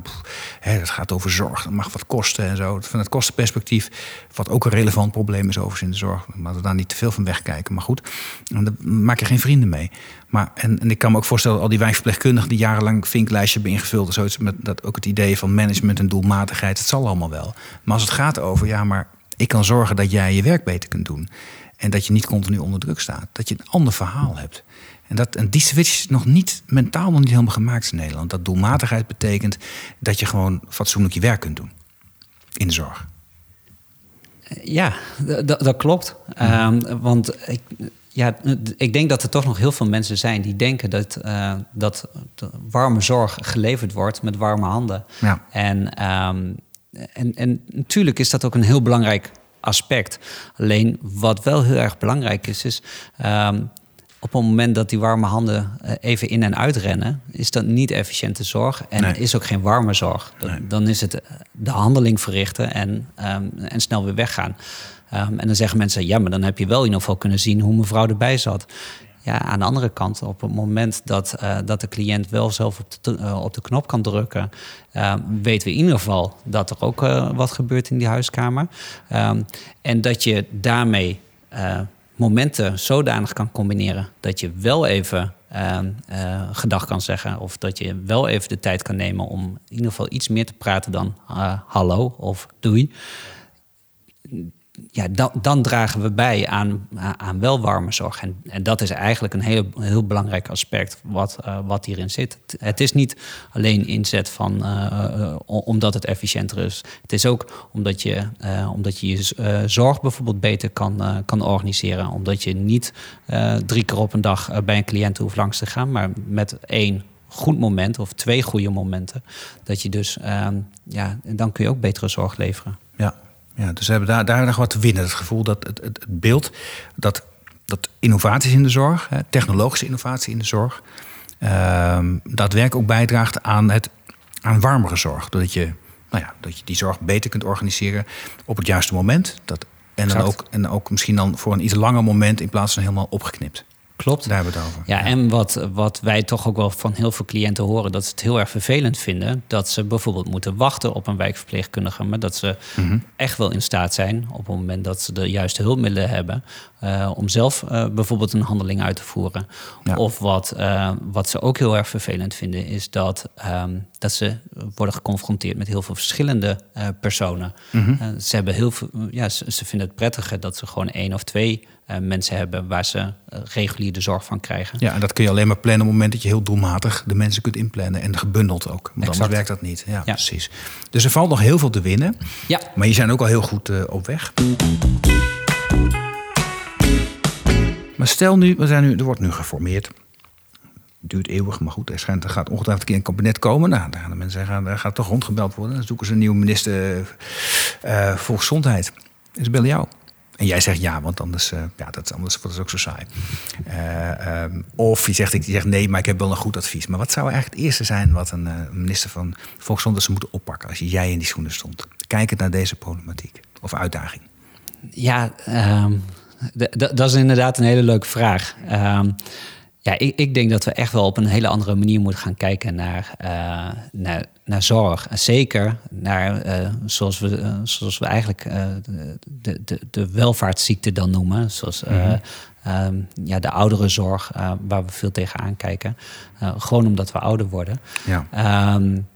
hè, dat gaat over zorg, dat mag wat kosten en zo. Van het kostenperspectief, wat ook een relevant probleem is overigens in de zorg. Maar we daar niet te veel van wegkijken. Maar goed, daar maak je geen vrienden mee. Maar, en, ik kan me ook voorstellen, al die wijkverpleegkundigen... die jarenlang vinklijstje hebben ingevuld... zoiets met dat ook het idee van management en doelmatigheid... het zal allemaal wel. Maar als het gaat over, ja, maar ik kan zorgen dat jij je werk beter kunt doen. En dat je niet continu onder druk staat. Dat je een ander verhaal hebt. En, dat, en die switch is nog niet mentaal nog niet helemaal gemaakt in Nederland. Dat doelmatigheid betekent dat je gewoon fatsoenlijk je werk kunt doen. In de zorg. Ja, dat klopt. Ehm, want ik, ja, ik denk dat er toch nog heel veel mensen zijn die denken dat, uh, dat warme zorg geleverd wordt met warme handen. Ja. En ehm, en, en natuurlijk is dat ook een heel belangrijk aspect. Alleen wat wel heel erg belangrijk is, is um, op het moment dat die warme handen eh, even in en uitrennen, is dat niet efficiënte zorg en is ook geen warme zorg. Dan is het eh, de handeling verrichten en, um, en snel weer weggaan. Um, en dan zeggen mensen, ja, maar dan heb je wel in ieder geval kunnen zien hoe mevrouw erbij zat. Aan de andere kant, op het moment dat, uh, dat de cliënt wel zelf op de, de knop kan drukken, uh, weten we in ieder geval dat er ook wat gebeurt in die huiskamer. Um, en dat je daarmee momenten zodanig kan combineren dat je wel even gedag kan zeggen. Of dat je wel even de tijd kan nemen om in ieder geval iets meer te praten dan hallo of doei ja, dan, dan, dragen we bij aan, aan wel warme zorg. En, en dat is eigenlijk een heel, heel belangrijk aspect wat, uh, wat hierin zit. Het is niet alleen inzet van, uh, omdat het efficiënter is. Het is ook omdat je omdat je, je zorg bijvoorbeeld beter kan, kan organiseren. Omdat je niet drie keer op een dag bij een cliënt hoeft langs te gaan, maar met één goed moment of twee goede momenten. Dat je dus, ja, dan kun je ook betere zorg leveren. Ja, ja, dus we hebben daar, daar nog wat te winnen. Het gevoel dat het, het, het beeld dat, dat innovaties in de zorg, hè, technologische innovatie in de zorg, uh, daadwerkelijk ook bijdraagt aan, het, aan warmere zorg. Doordat je, nou ja, dat je die zorg beter kunt organiseren op het juiste moment. Dat, en, dan ook, en ook misschien dan voor een iets langer moment in plaats van helemaal opgeknipt. Klopt. Daar hebben we het over. Ja, en wat, wat wij toch ook wel van heel veel cliënten horen, dat ze het heel erg vervelend vinden. Dat ze bijvoorbeeld moeten wachten op een wijkverpleegkundige. Maar dat ze mhm. echt wel in staat zijn op het moment dat ze de juiste hulpmiddelen hebben. Uh, om zelf uh, bijvoorbeeld een handeling uit te voeren. Of wat, uh, wat ze ook heel erg vervelend vinden, is dat, um, dat ze worden geconfronteerd met heel veel verschillende personen. Mm ze, hebben heel veel, ja, ze, ze, vinden het prettiger dat ze gewoon één of twee mensen hebben waar ze regulier de zorg van krijgen. Ja, en dat kun je alleen maar plannen op het moment dat je heel doelmatig de mensen kunt inplannen en gebundeld ook. Want anders werkt dat niet. Ja, ja, precies. Dus er valt nog heel veel te winnen. Ja. Maar je zijn ook al heel goed op weg. Maar stel nu, we zijn nu, er wordt nu geformeerd. Duurt eeuwig, maar goed, er, schijnt, er gaat ongetwijfeld een keer een kabinet komen. Nou, daar gaan de mensen zeggen, daar gaat toch rondgebeld worden. Dan zoeken ze een nieuwe minister uh, volksgezondheid. En ze bellen jou. En jij zegt ja, want anders, uh, ja, dat, anders wordt het ook zo saai. Uh, um, of je zegt, ik zeg nee, maar ik heb wel een goed advies. Maar wat zou eigenlijk het eerste zijn wat een minister van Volksgezondheid zou moeten oppakken als jij in die schoenen stond? Kijkend naar deze problematiek of uitdaging. Ja, um, dat is inderdaad een hele leuke vraag. Um, ja, ik, ik, denk dat we echt wel op een hele andere manier moeten gaan kijken naar, uh, naar, naar zorg. En zeker naar, uh, zoals, we, uh, zoals we eigenlijk de, de, de welvaartsziekte dan noemen. Zoals mm -hmm. um, ja, de ouderenzorg, waar we veel tegenaan kijken. gewoon omdat we ouder worden. Ja. Um,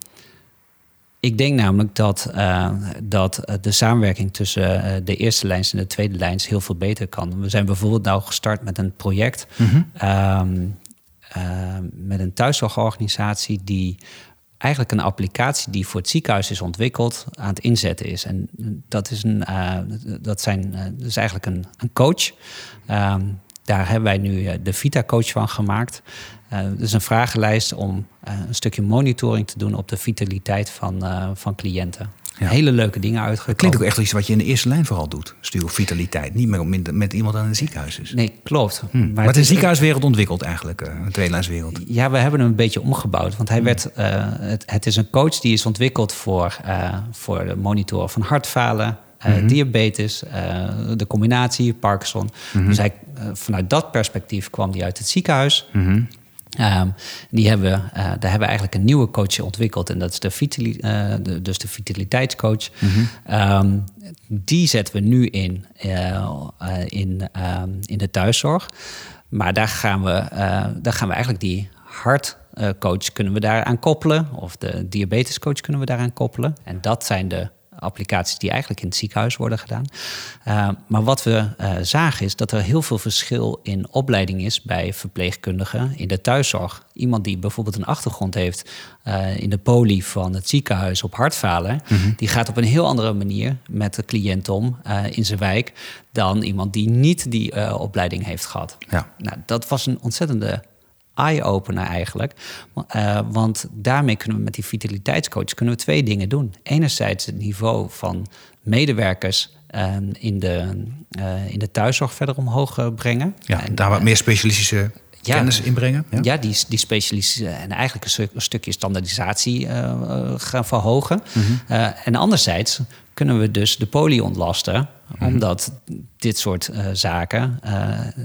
ik denk namelijk dat, uh, dat de samenwerking tussen uh, de eerste lijns en de tweede lijns heel veel beter kan. We zijn bijvoorbeeld nou gestart met een project mm -hmm. um, uh, met een thuiszorgorganisatie die eigenlijk een applicatie die voor het ziekenhuis is ontwikkeld, aan het inzetten is. En dat is, een, dat zijn, dat is eigenlijk een, een coach. Ehm, daar hebben wij nu de Vita-coach van gemaakt. Dus een vragenlijst om een stukje monitoring te doen op de vitaliteit van, van cliënten. Hele leuke dingen uitgekomen. klinkt ook echt iets wat je in de eerste lijn vooral doet. Stuur vitaliteit. Niet meer met, met iemand aan een ziekenhuis is. Nee, klopt. Hm. Maar, het is ziekenhuiswereld ontwikkeld eigenlijk, een tweelijnswereld. Ja, we hebben hem een beetje omgebouwd. Want hij hm. werd, uh, het, het, is een coach die is ontwikkeld voor, uh, voor de monitoren van hartfalen, mm diabetes, de combinatie, Parkinson. Mhm. Dus hij, vanuit dat perspectief kwam hij uit het ziekenhuis. Mhm. Um, die hebben, uh, daar hebben we eigenlijk een nieuwe coach ontwikkeld. En dat is de, vitali uh, de dus de vitaliteitscoach. Mm -hmm. um, die zetten we nu in, uh, in, um, in de thuiszorg. Maar daar gaan we, daar gaan we eigenlijk die hartcoach kunnen we daar aan koppelen. Of de diabetescoach kunnen we daaraan koppelen. En dat zijn de applicaties die eigenlijk in het ziekenhuis worden gedaan. Uh, maar wat we uh, zagen is dat er heel veel verschil in opleiding is bij verpleegkundigen in de thuiszorg. Iemand die bijvoorbeeld een achtergrond heeft uh, in de poli van het ziekenhuis op hartfalen, mm -hmm. die gaat op een heel andere manier met de cliënt om in zijn wijk dan iemand die niet die opleiding heeft gehad. Ja. Nou, dat was een ontzettende eye-opener eigenlijk. Uh, want daarmee kunnen we met die vitaliteitscoach kunnen we twee dingen doen. Enerzijds het niveau van medewerkers uh, in, de, uh, in de thuiszorg verder omhoog brengen. Ja, en daar wat meer specialistische ja, kennis inbrengen. Ja, ja die, die specialistische en eigenlijk een, een stukje standaardisatie gaan verhogen. Mm -hmm. en anderzijds kunnen we dus de poli ontlasten. Mm -hmm. Omdat dit soort zaken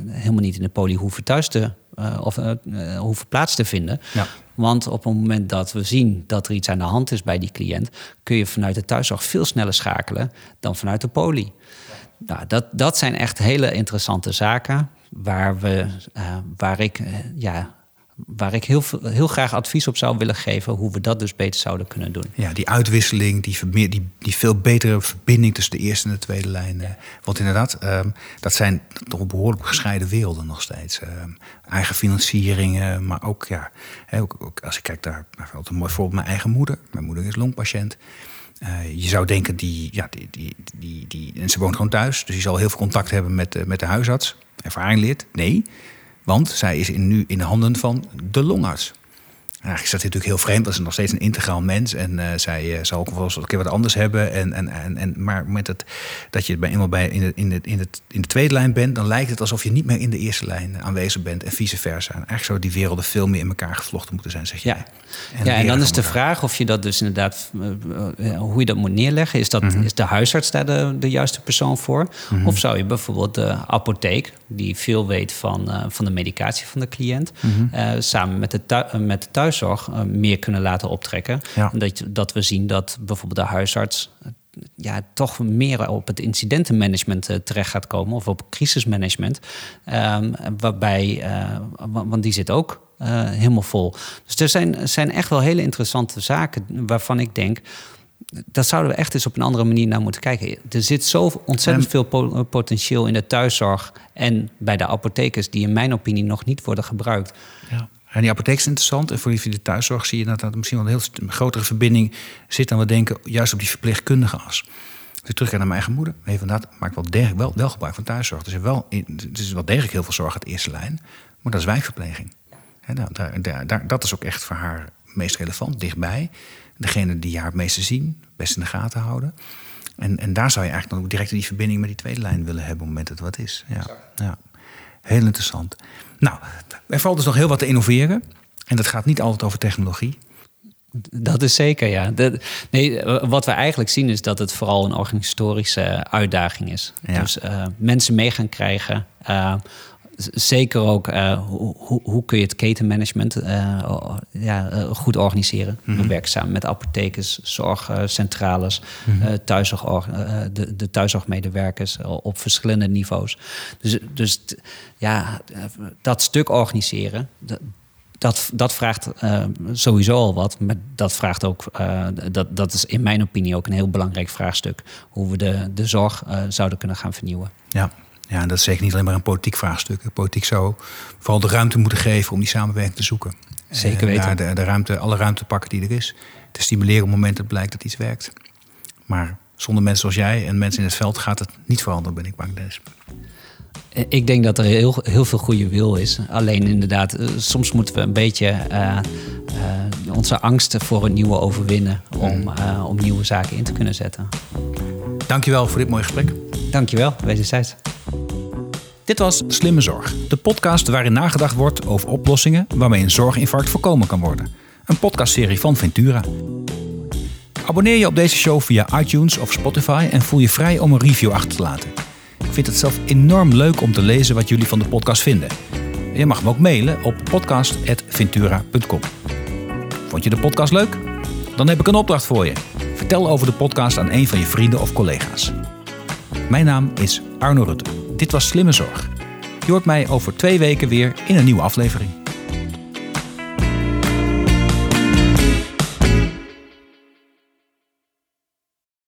helemaal niet in de poli hoeven thuis te uh, of uh, hoeven plaats te vinden. Ja. Want op het moment dat we zien dat er iets aan de hand is bij die cliënt, kun je vanuit de thuiszorg veel sneller schakelen dan vanuit de poli. Nou, dat, dat zijn echt hele interessante zaken waar, we, waar ik ja, waar ik heel, heel graag advies op zou willen geven hoe we dat dus beter zouden kunnen doen. Ja, die uitwisseling, die, die, die veel betere verbinding tussen de eerste en de tweede lijn. Ja. Want inderdaad, um, dat zijn toch behoorlijk gescheiden werelden nog steeds. Um, eigen financieringen, maar ook, ja, ook, ook als ik kijk daar, bijvoorbeeld een mooi voorbeeld, mijn eigen moeder. Mijn moeder is longpatiënt. Uh, je zou denken, die, ja, die, die, die, die, en ze woont gewoon thuis, dus die zal heel veel contact hebben met, uh, met de huisarts. Ervaring leert. Nee, want zij is in, nu in de handen van de longarts. Eigenlijk is dat natuurlijk heel vreemd. Dat is nog steeds een integraal mens. En uh, zij uh, zal ook wel eens een keer wat anders hebben. En, en, en, en, maar met het, dat je bij, eenmaal bij in, de, in, de, in, het, in de tweede lijn bent... dan lijkt het alsof je niet meer in de eerste lijn aanwezig bent. En vice versa. En eigenlijk zouden die werelden veel meer in elkaar gevlochten moeten zijn, zeg je. Ja, en, ja, en dan is de vraag of je dat dus inderdaad... Uh, hoe je dat moet neerleggen. Is, dat, mm -hmm. is de huisarts daar de, de juiste persoon voor? Mm -hmm. Of zou je bijvoorbeeld de apotheek... die veel weet van, van de medicatie van de cliënt... Mm -hmm. samen met de, met de thuis thuiszorg uh, meer kunnen laten optrekken. Ja. Dat, dat we zien dat bijvoorbeeld de huisarts eh, ja, toch meer op het incidentenmanagement uh, terecht gaat komen of op crisismanagement. Um, waarbij, uh, want die zit ook uh, helemaal vol. Dus er zijn, zijn echt wel hele interessante zaken waarvan ik denk. Dat zouden we echt eens op een andere manier naar moeten kijken. Er zit zo ontzettend veel po potentieel in de thuiszorg en bij de apothekers, die in mijn opinie nog niet worden gebruikt. Ja. En die apotheek is interessant. En voor de thuiszorg zie je dat dat misschien wel een heel grotere verbinding zit dan we denken, juist op die verpleegkundige as. Dus terug naar mijn eigen moeder. Even dat maakt wel, degelijk, wel, wel gebruik van thuiszorg. Dus er is, wel, er is wel degelijk heel veel zorg aan de eerste lijn. Maar dat is wijkverpleging. En daar, daar, daar, dat is ook echt voor haar meest relevant, dichtbij. Degene die haar het meeste zien, best in de gaten houden. En, en daar zou je eigenlijk dan ook direct die verbinding met die tweede lijn willen hebben op het moment dat het wat is. Ja, ja. heel interessant. Nou, er valt dus nog heel wat te innoveren. En dat gaat niet altijd over technologie. Dat is zeker, ja. Nee, wat we eigenlijk zien is dat het vooral een organisatorische uitdaging is. Ja. Dus uh, mensen mee gaan krijgen. Uh, zeker ook uh, hoe, hoe, kun je het ketenmanagement ja, goed organiseren. Mm -hmm. We werken samen met apothekers, zorgcentrales, mm -hmm. thuiszorg, de, de thuiszorgmedewerkers op verschillende niveaus. Dus, dus ja, dat stuk organiseren, dat, dat vraagt sowieso al wat. Maar dat vraagt ook, dat, dat is in mijn opinie ook een heel belangrijk vraagstuk. Hoe we de, de zorg zouden kunnen gaan vernieuwen. Ja, Ja, en dat is zeker niet alleen maar een politiek vraagstuk. Politiek zou vooral de ruimte moeten geven om die samenwerking te zoeken. Zeker weten. De, de, ruimte, alle ruimte pakken die er is. Te stimuleren op het moment dat het blijkt dat iets werkt. Maar zonder mensen zoals jij en mensen in het veld gaat het niet veranderen, ben ik bang. Ik denk dat er heel, heel veel goede wil is. Alleen inderdaad, eh, soms moeten we een beetje uh, uh, onze angsten voor een nieuwe overwinnen om, mm. om nieuwe zaken in te kunnen zetten. Dankjewel voor dit mooie gesprek. Dankjewel, wederzijds. Dit was Slimme Zorg, de podcast waarin nagedacht wordt over oplossingen waarmee een zorginfarct voorkomen kan worden. Een podcastserie van Ventura. Abonneer je op deze show via iTunes of Spotify en voel je vrij om een review achter te laten. Ik vind het zelf enorm leuk om te lezen wat jullie van de podcast vinden. Je mag me ook mailen op podcast.ventura.com. Vond je de podcast leuk? Dan heb ik een opdracht voor je. Vertel over de podcast aan een van je vrienden of collega's. Mijn naam is Arno Rutte. Dit was Slimme Zorg. Je hoort mij over twee weken weer in een nieuwe aflevering.